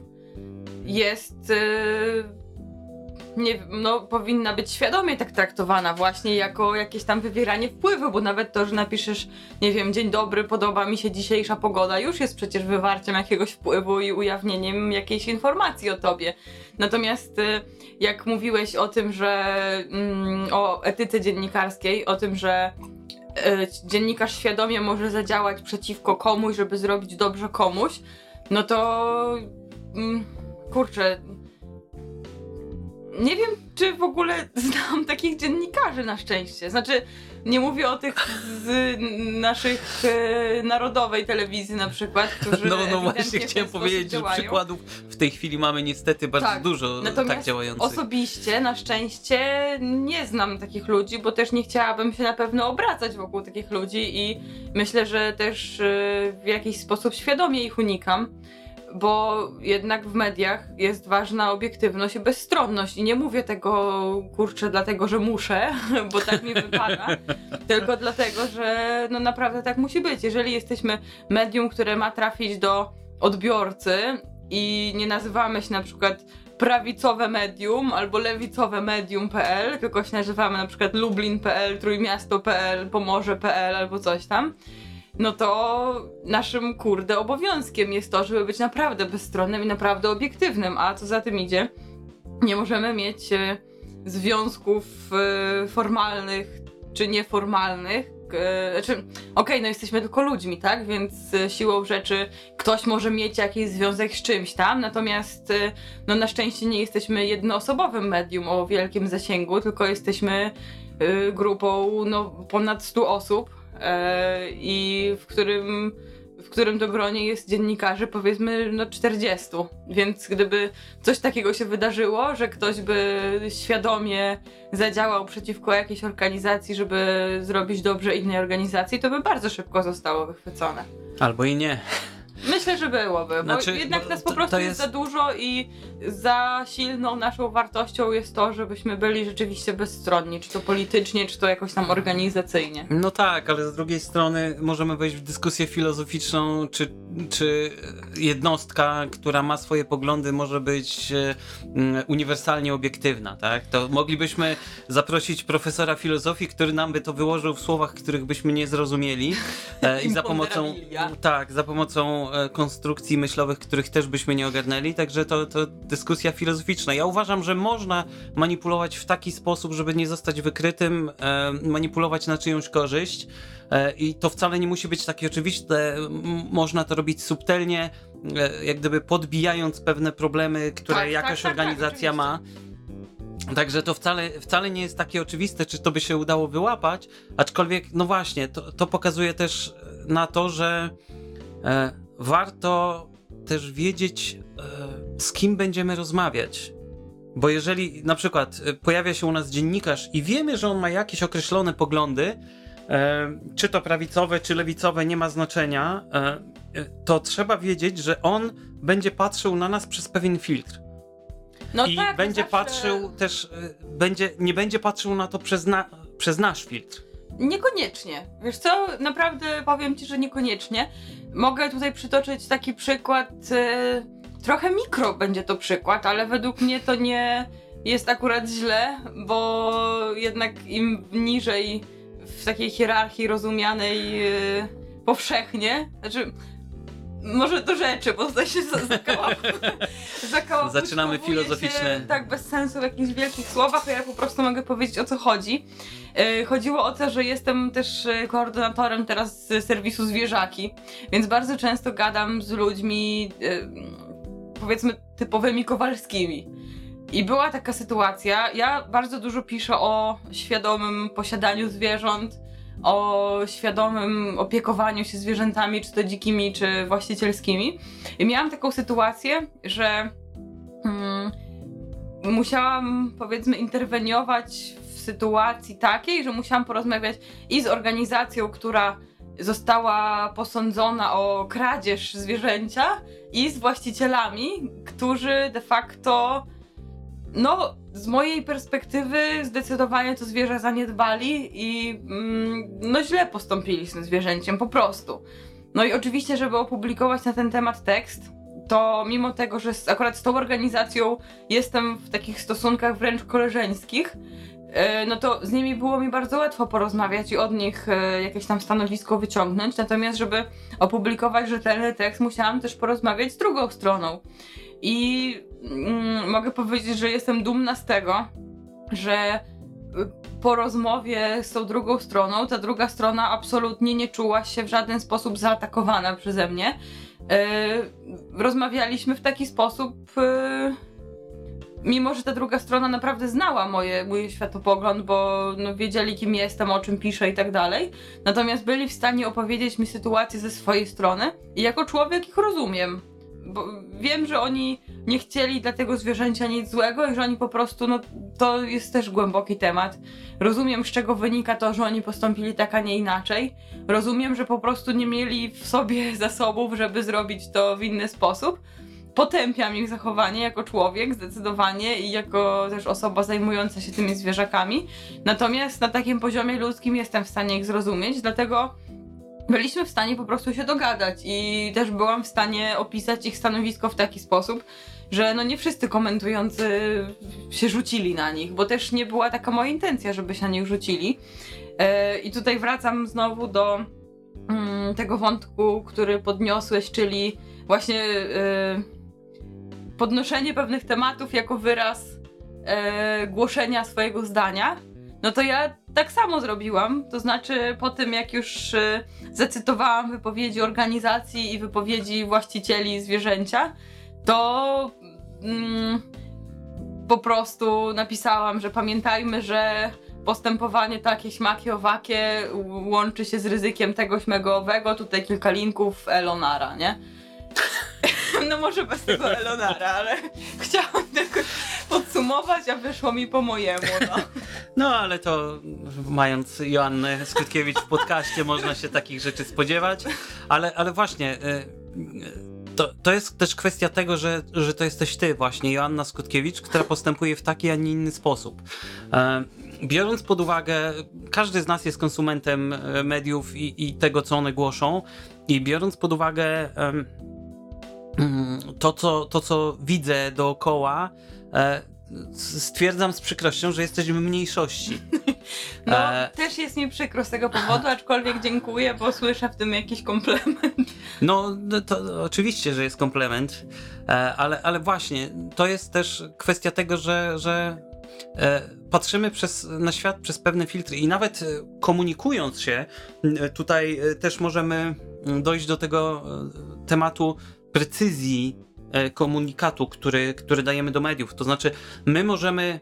jest yy, nie, no, powinna być świadomie tak traktowana właśnie jako jakieś tam wywieranie wpływu, bo nawet to, że napiszesz, nie wiem, dzień dobry, podoba mi się dzisiejsza pogoda, już jest przecież wywarciem jakiegoś wpływu i ujawnieniem jakiejś informacji o tobie. Natomiast y, jak mówiłeś o tym, że mm, o etyce dziennikarskiej, o tym, że e, dziennikarz świadomie może zadziałać przeciwko komuś, żeby zrobić dobrze komuś, no to mm, kurczę. Nie wiem, czy w ogóle [LAUGHS] znam takich dziennikarzy na szczęście. Znaczy, nie mówię o tych z naszych e, narodowej telewizji na przykład, którzy No, no ewidentnie właśnie w ten chciałem sposób powiedzieć, że działają. przykładów w tej chwili mamy niestety bardzo Tak. dużo Natomiast tak działających. Osobiście, na szczęście, nie znam takich ludzi, bo też nie chciałabym się na pewno obracać wokół takich ludzi i myślę, że też y, w jakiś sposób świadomie ich unikam, bo jednak w mediach jest ważna obiektywność i bezstronność i nie mówię tego, kurczę, dlatego, że muszę, [LAUGHS] bo tak mi wypada, [LAUGHS] tylko dlatego, że no naprawdę tak musi być. Jeżeli jesteśmy medium, które ma trafić do odbiorcy i nie nazywamy się na przykład prawicowe medium albo lewicowe medium.pl, tylko się nazywamy na przykład lublin.pl, trójmiasto.pl, pomorze.pl albo coś tam, no to naszym kurde obowiązkiem jest to, żeby być naprawdę bezstronnym i naprawdę obiektywnym, a co za tym idzie, nie możemy mieć e, związków e, formalnych czy nieformalnych. e, Znaczy, okej, no jesteśmy tylko ludźmi, tak? Więc siłą rzeczy ktoś może mieć jakiś związek z czymś tam, natomiast no na szczęście nie jesteśmy jednoosobowym medium o wielkim zasięgu, tylko jesteśmy grupą no, ponad 100 osób i w którym w którym to gronie jest dziennikarzy powiedzmy no 40. Więc gdyby coś takiego się wydarzyło, że ktoś by świadomie zadziałał przeciwko jakiejś organizacji, żeby zrobić dobrze innej organizacji, to by bardzo szybko zostało wychwycone. Albo i nie. Myślę, że byłoby, bo Znaczy, jednak nas po to- prostu to jest... jest- za dużo i za silną naszą wartością jest to, żebyśmy byli rzeczywiście bezstronni, czy to politycznie, czy to jakoś tam organizacyjnie. No tak, ale z drugiej strony możemy wejść w dyskusję filozoficzną, czy, czy jednostka, która ma swoje poglądy, może być e, uniwersalnie obiektywna, tak? To moglibyśmy zaprosić profesora filozofii, który nam by to wyłożył w słowach, których byśmy nie zrozumieli e, i za pomocą tak, za pomocą e, konstrukcji myślowych, których też byśmy nie ogarnęli, także to, to dyskusja filozoficzna. Ja uważam, że można manipulować w taki sposób, żeby nie zostać wykrytym, e, manipulować na czyjąś korzyść e, i to wcale nie musi być takie oczywiste, można to robić subtelnie, jak gdyby podbijając pewne problemy, które Tak, tak, jakaś tak, tak, organizacja ma. Także to wcale, wcale nie jest takie oczywiste, czy to by się udało wyłapać, aczkolwiek, no właśnie, to, to pokazuje też na to, że e, warto też wiedzieć, e, z kim będziemy rozmawiać. Bo jeżeli na przykład e, pojawia się u nas dziennikarz i wiemy, że on ma jakieś określone poglądy, e, czy to prawicowe, czy lewicowe, nie ma znaczenia, to trzeba wiedzieć, że on będzie patrzył na nas przez pewien filtr. No I tak, będzie zawsze- patrzył też, będzie, nie będzie patrzył na to przez, na, przez nasz filtr. Niekoniecznie. Wiesz co, naprawdę powiem ci, że niekoniecznie. Mogę tutaj przytoczyć taki przykład, e, trochę mikro będzie to przykład, ale według mnie to nie jest akurat źle, bo jednak im niżej w takiej hierarchii rozumianej e, powszechnie, znaczy może do rzeczy, bo tutaj się za- zakałam. [LAUGHS] zakałam Zaczynamy filozoficzne- Się, tak, bez sensu w jakichś wielkich słowach, a ja po prostu mogę powiedzieć o co chodzi. E, Chodziło o to, że jestem też e, koordynatorem teraz serwisu Zwierzaki, więc bardzo często gadam z ludźmi, e, powiedzmy, typowymi kowalskimi. I była taka sytuacja, ja bardzo dużo piszę o świadomym posiadaniu zwierząt, o świadomym opiekowaniu się zwierzętami, czy to dzikimi, czy właścicielskimi. I miałam taką sytuację, że mm, musiałam, powiedzmy, interweniować w sytuacji takiej, że musiałam porozmawiać i z organizacją, która została posądzona o kradzież zwierzęcia, i z właścicielami, którzy de facto, no, z mojej perspektywy zdecydowanie to zwierzę zaniedbali i mm, no źle postąpili z tym zwierzęciem, po prostu. No i oczywiście, żeby opublikować na ten temat tekst, to mimo tego, że z, akurat z tą organizacją jestem w takich stosunkach wręcz koleżeńskich, e, no to z nimi było mi bardzo łatwo porozmawiać i od nich e, jakieś tam stanowisko wyciągnąć. Natomiast, żeby opublikować rzetelny tekst, musiałam też porozmawiać z drugą stroną. I mm, mogę powiedzieć, że jestem dumna z tego, że y, po rozmowie z tą drugą stroną, ta druga strona absolutnie nie czuła się w żaden sposób zaatakowana przeze mnie. Yy, rozmawialiśmy w taki sposób, yy, mimo że ta druga strona naprawdę znała moje, mój światopogląd, bo no, wiedzieli kim jestem, o czym piszę i tak dalej. Natomiast byli w stanie opowiedzieć mi sytuację ze swojej strony i jako człowiek ich rozumiem. Bo wiem, że oni nie chcieli dla tego zwierzęcia nic złego i że oni po prostu, no to jest też głęboki temat. Rozumiem, z czego wynika to, że oni postąpili tak, a nie inaczej. Rozumiem, że po prostu nie mieli w sobie [LAUGHS] zasobów, żeby zrobić to w inny sposób. Potępiam ich zachowanie jako człowiek, zdecydowanie, i jako też osoba zajmująca się tymi zwierzakami. Natomiast na takim poziomie ludzkim jestem w stanie ich zrozumieć, dlatego byliśmy w stanie po prostu się dogadać i też byłam w stanie opisać ich stanowisko w taki sposób, że no nie wszyscy komentujący się rzucili na nich, bo też nie była taka moja intencja, żeby się na nich rzucili. E, I tutaj wracam znowu do mm, tego wątku, który podniosłeś, czyli właśnie e, podnoszenie pewnych tematów jako wyraz e, głoszenia swojego zdania. No to ja tak samo zrobiłam. To znaczy, po tym jak już e, zacytowałam wypowiedzi organizacji i wypowiedzi właścicieli zwierzęcia, to mm, po prostu napisałam, że pamiętajmy, że postępowanie takie, śmakie, owakie łączy się z ryzykiem tego, śmego, owego. Tutaj kilka linków Elonara, nie? [LAUGHS] No może bez tego Elonara, ale [LAUGHS] chciałam tylko podsumować, a wyszło mi po mojemu, no. [LAUGHS] No ale to mając Joannę Skutkiewicz w podcaście można się takich rzeczy spodziewać, ale, ale właśnie y, y, to, to jest też kwestia tego, że, że to jesteś ty właśnie, Joanna Skutkiewicz, która postępuje w taki, a nie inny sposób. E, Biorąc pod uwagę, każdy z nas jest konsumentem e, mediów i, i tego, co one głoszą i biorąc pod uwagę to, co, to, co widzę dookoła, e, stwierdzam z przykrością, że jesteśmy mniejszości. [LAUGHS] No, E. też jest mi przykro z tego powodu, aczkolwiek dziękuję, bo słyszę w tym jakiś komplement. No, no to oczywiście, że jest komplement, e, ale, ale właśnie, to jest też kwestia tego, że, że e, patrzymy przez, na świat przez pewne filtry i nawet komunikując się, tutaj też możemy dojść do tego tematu precyzji komunikatu, który, który dajemy do mediów. To znaczy, my możemy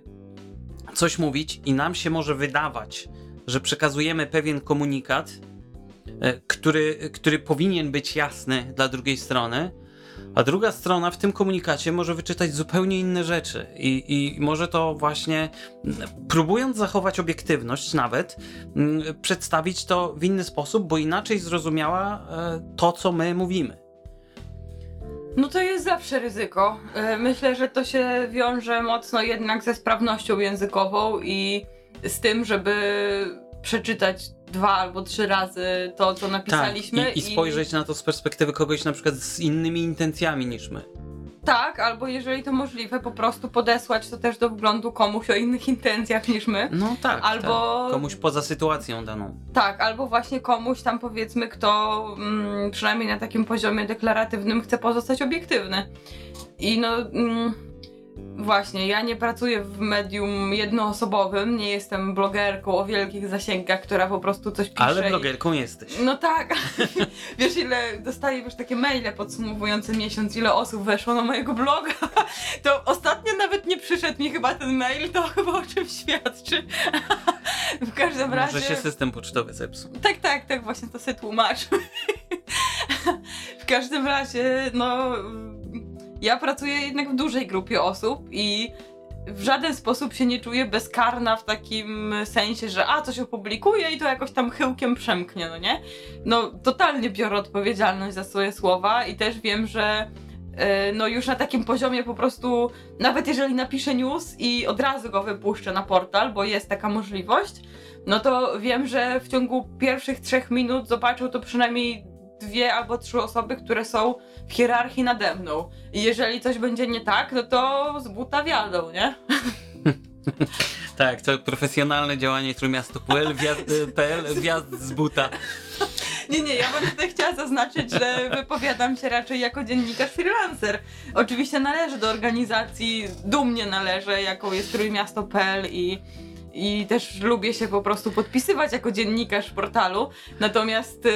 coś mówić i nam się może wydawać, że przekazujemy pewien komunikat, E, który, który powinien być jasny dla drugiej strony, a druga strona w tym komunikacie może wyczytać zupełnie inne rzeczy i, i może to właśnie, próbując zachować obiektywność nawet, przedstawić to w inny sposób, bo inaczej zrozumiała e, to, co my mówimy. No to jest zawsze ryzyko. E, myślę, że to się wiąże mocno jednak ze sprawnością językową i z tym, żeby przeczytać dwa albo trzy razy to, co napisaliśmy. Tak, i, i spojrzeć i... na to z perspektywy kogoś na przykład z innymi intencjami niż my. Tak, albo jeżeli to możliwe, po prostu podesłać to też do wglądu komuś o innych intencjach niż my. No tak. Albo. Tak. Komuś poza sytuacją daną. Tak, albo właśnie komuś tam powiedzmy, kto mm, przynajmniej na takim poziomie deklaratywnym chce pozostać obiektywny. I no. Mm, Właśnie, ja nie pracuję w medium jednoosobowym, nie jestem blogerką o wielkich zasięgach, która po prostu coś pisze. Ale blogerką i... jesteś. No tak. [LAUGHS] Wiesz, ile dostaję już takie maile podsumowujące miesiąc, ile osób weszło na mojego bloga. To ostatnio nawet nie przyszedł mi chyba ten mail, to chyba o czym świadczy. [LAUGHS] w każdym razie. Może się system pocztowy zepsuł. Tak, tak, tak, właśnie to sobie tłumaczę. [LAUGHS] w każdym razie, no ja pracuję jednak w dużej grupie osób i w żaden sposób się nie czuję bezkarna w takim sensie, że a, coś opublikuję i to jakoś tam chyłkiem przemknie, no nie? No, totalnie biorę odpowiedzialność za swoje słowa i też wiem, że yy, no już na takim poziomie po prostu, nawet jeżeli napiszę news i od razu go wypuszczę na portal, bo jest taka możliwość, no to wiem, że w ciągu pierwszych trzech minut zobaczą to przynajmniej dwie albo trzy osoby, które są w hierarchii nade mną. I jeżeli coś będzie nie tak, no to z buta wiadą, nie? [LAUGHS] tak, to profesjonalne działanie Trójmiasto.pl, wjazd, wjazd z buta. Nie, nie, ja bym tutaj chciała zaznaczyć, że wypowiadam się raczej jako dziennikarz freelancer. Oczywiście należę do organizacji, dumnie należę, jaką jest Trójmiasto.pl i i też lubię się po prostu podpisywać jako dziennikarz portalu. Natomiast y,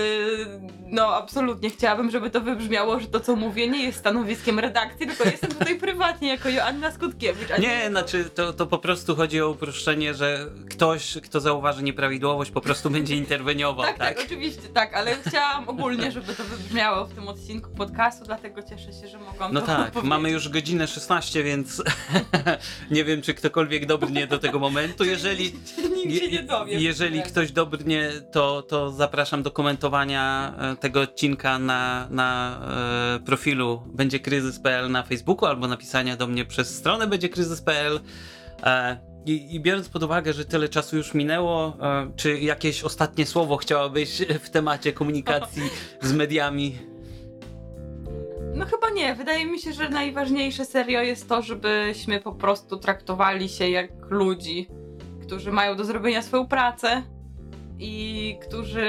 no absolutnie chciałabym, żeby to wybrzmiało, że to co mówię nie jest stanowiskiem redakcji, tylko jestem tutaj [LAUGHS] prywatnie jako Joanna Skutkiewicz. Nie, nie, znaczy to, to po prostu chodzi o uproszczenie, że ktoś, kto zauważy nieprawidłowość, po prostu będzie interweniował, tak, tak? Tak, oczywiście, tak, ale chciałam ogólnie, żeby to wybrzmiało w tym odcinku podcastu, dlatego cieszę się, że mogłam No tak, powiedzieć. mamy już godzinę 16, więc [LAUGHS] nie wiem, czy ktokolwiek dobrnie do tego momentu. Jeżeli jeżeli, [LAUGHS] nie. Jeżeli ktoś dobrnie, to, to zapraszam do komentowania e, tego odcinka na, na e, profilu będzie kryzys.pl na Facebooku albo napisania do mnie przez stronę będzie kryzys.pl. E, i, I, biorąc pod uwagę, że tyle czasu już minęło, e, czy jakieś ostatnie słowo chciałabyś [LAUGHS] w temacie komunikacji z mediami? No chyba nie. Wydaje mi się, że najważniejsze serio jest to, żebyśmy po prostu traktowali się jak ludzi którzy mają do zrobienia swoją pracę i którzy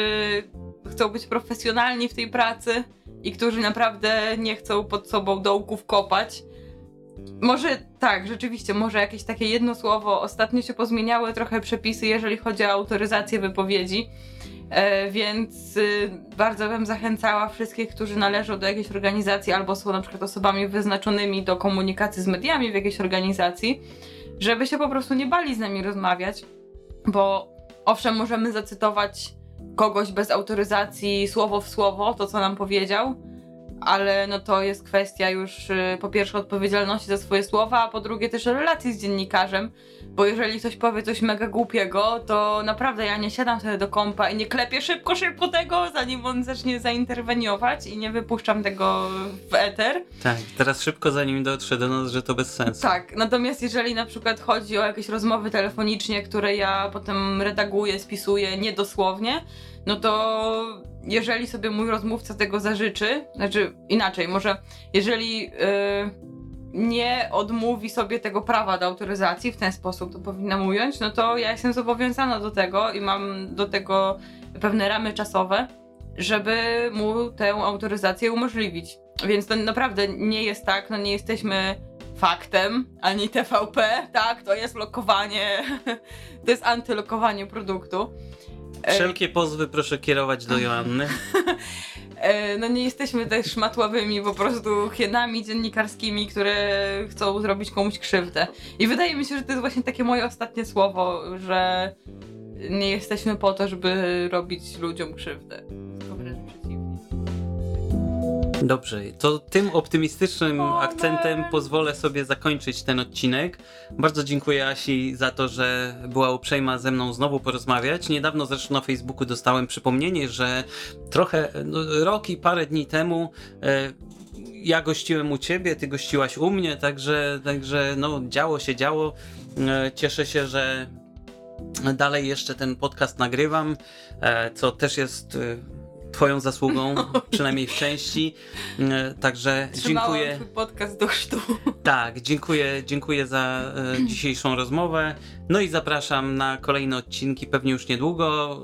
chcą być profesjonalni w tej pracy i którzy naprawdę nie chcą pod sobą dołków kopać. Może tak, rzeczywiście, może jakieś takie jedno słowo. Ostatnio się pozmieniały trochę przepisy, jeżeli chodzi o autoryzację wypowiedzi, e, więc y, bardzo bym zachęcała wszystkich, którzy należą do jakiejś organizacji albo są na przykład osobami wyznaczonymi do komunikacji z mediami w jakiejś organizacji, żeby się po prostu nie bali z nami rozmawiać, bo owszem, możemy zacytować kogoś bez autoryzacji słowo w słowo, to co nam powiedział, ale no to jest kwestia już y, po pierwsze odpowiedzialności za swoje słowa, a po drugie też relacji z dziennikarzem, bo jeżeli ktoś powie coś mega głupiego, to naprawdę ja nie siadam sobie do kompa i nie klepię szybko, szybko tego, zanim on zacznie zainterweniować i nie wypuszczam tego w eter. Tak, teraz szybko zanim dotrze do nas, że to bez sensu. Tak, natomiast jeżeli na przykład chodzi o jakieś rozmowy telefonicznie, które ja potem redaguję, spisuję niedosłownie, no to jeżeli sobie mój rozmówca tego zażyczy, znaczy inaczej, może jeżeli yy, nie odmówi sobie tego prawa do autoryzacji, w ten sposób to powinnam ująć, no to ja jestem zobowiązana do tego i mam do tego pewne ramy czasowe, żeby mu tę autoryzację umożliwić. Więc to naprawdę nie jest tak, no nie jesteśmy faktem, ani TVP, tak, to jest lokowanie, [LAUGHS] to jest antylokowanie produktu. E, Wszelkie pozwy proszę kierować do Joanny. [LAUGHS] E, No nie jesteśmy też matławymi po prostu hienami dziennikarskimi, które chcą zrobić komuś krzywdę. I wydaje mi się, że to jest właśnie takie moje ostatnie słowo, że nie jesteśmy po to, żeby robić ludziom krzywdę. Dobrze, to tym optymistycznym O, akcentem pozwolę sobie zakończyć ten odcinek. Bardzo dziękuję Asi za to, że była uprzejma ze mną znowu porozmawiać. Niedawno zresztą na Facebooku dostałem przypomnienie, że trochę no, rok i parę dni temu e, ja gościłem u ciebie, ty gościłaś u mnie, także, także no, działo się, działo. E, cieszę się, że dalej jeszcze ten podcast nagrywam, e, co też jest e, Twoją zasługą, [LAUGHS] przynajmniej w części. E, Także Trzymałam dziękuję. podcast do chrztu. Tak, dziękuję, dziękuję za e, [CLEARS THROAT] dzisiejszą rozmowę. No i zapraszam na kolejne odcinki, pewnie już niedługo.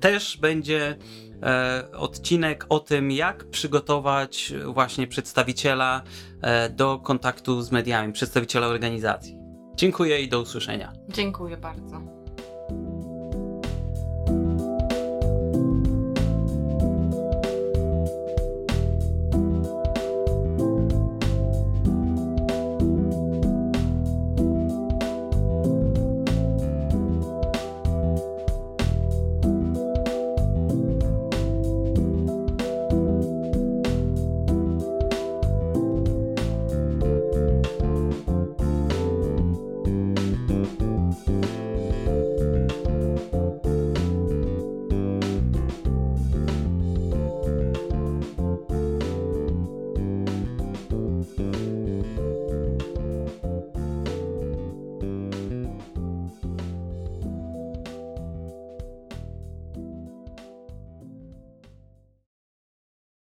Też będzie e, odcinek o tym, jak przygotować właśnie przedstawiciela e, do kontaktu z mediami, przedstawiciela organizacji. Dziękuję i do usłyszenia. Dziękuję bardzo.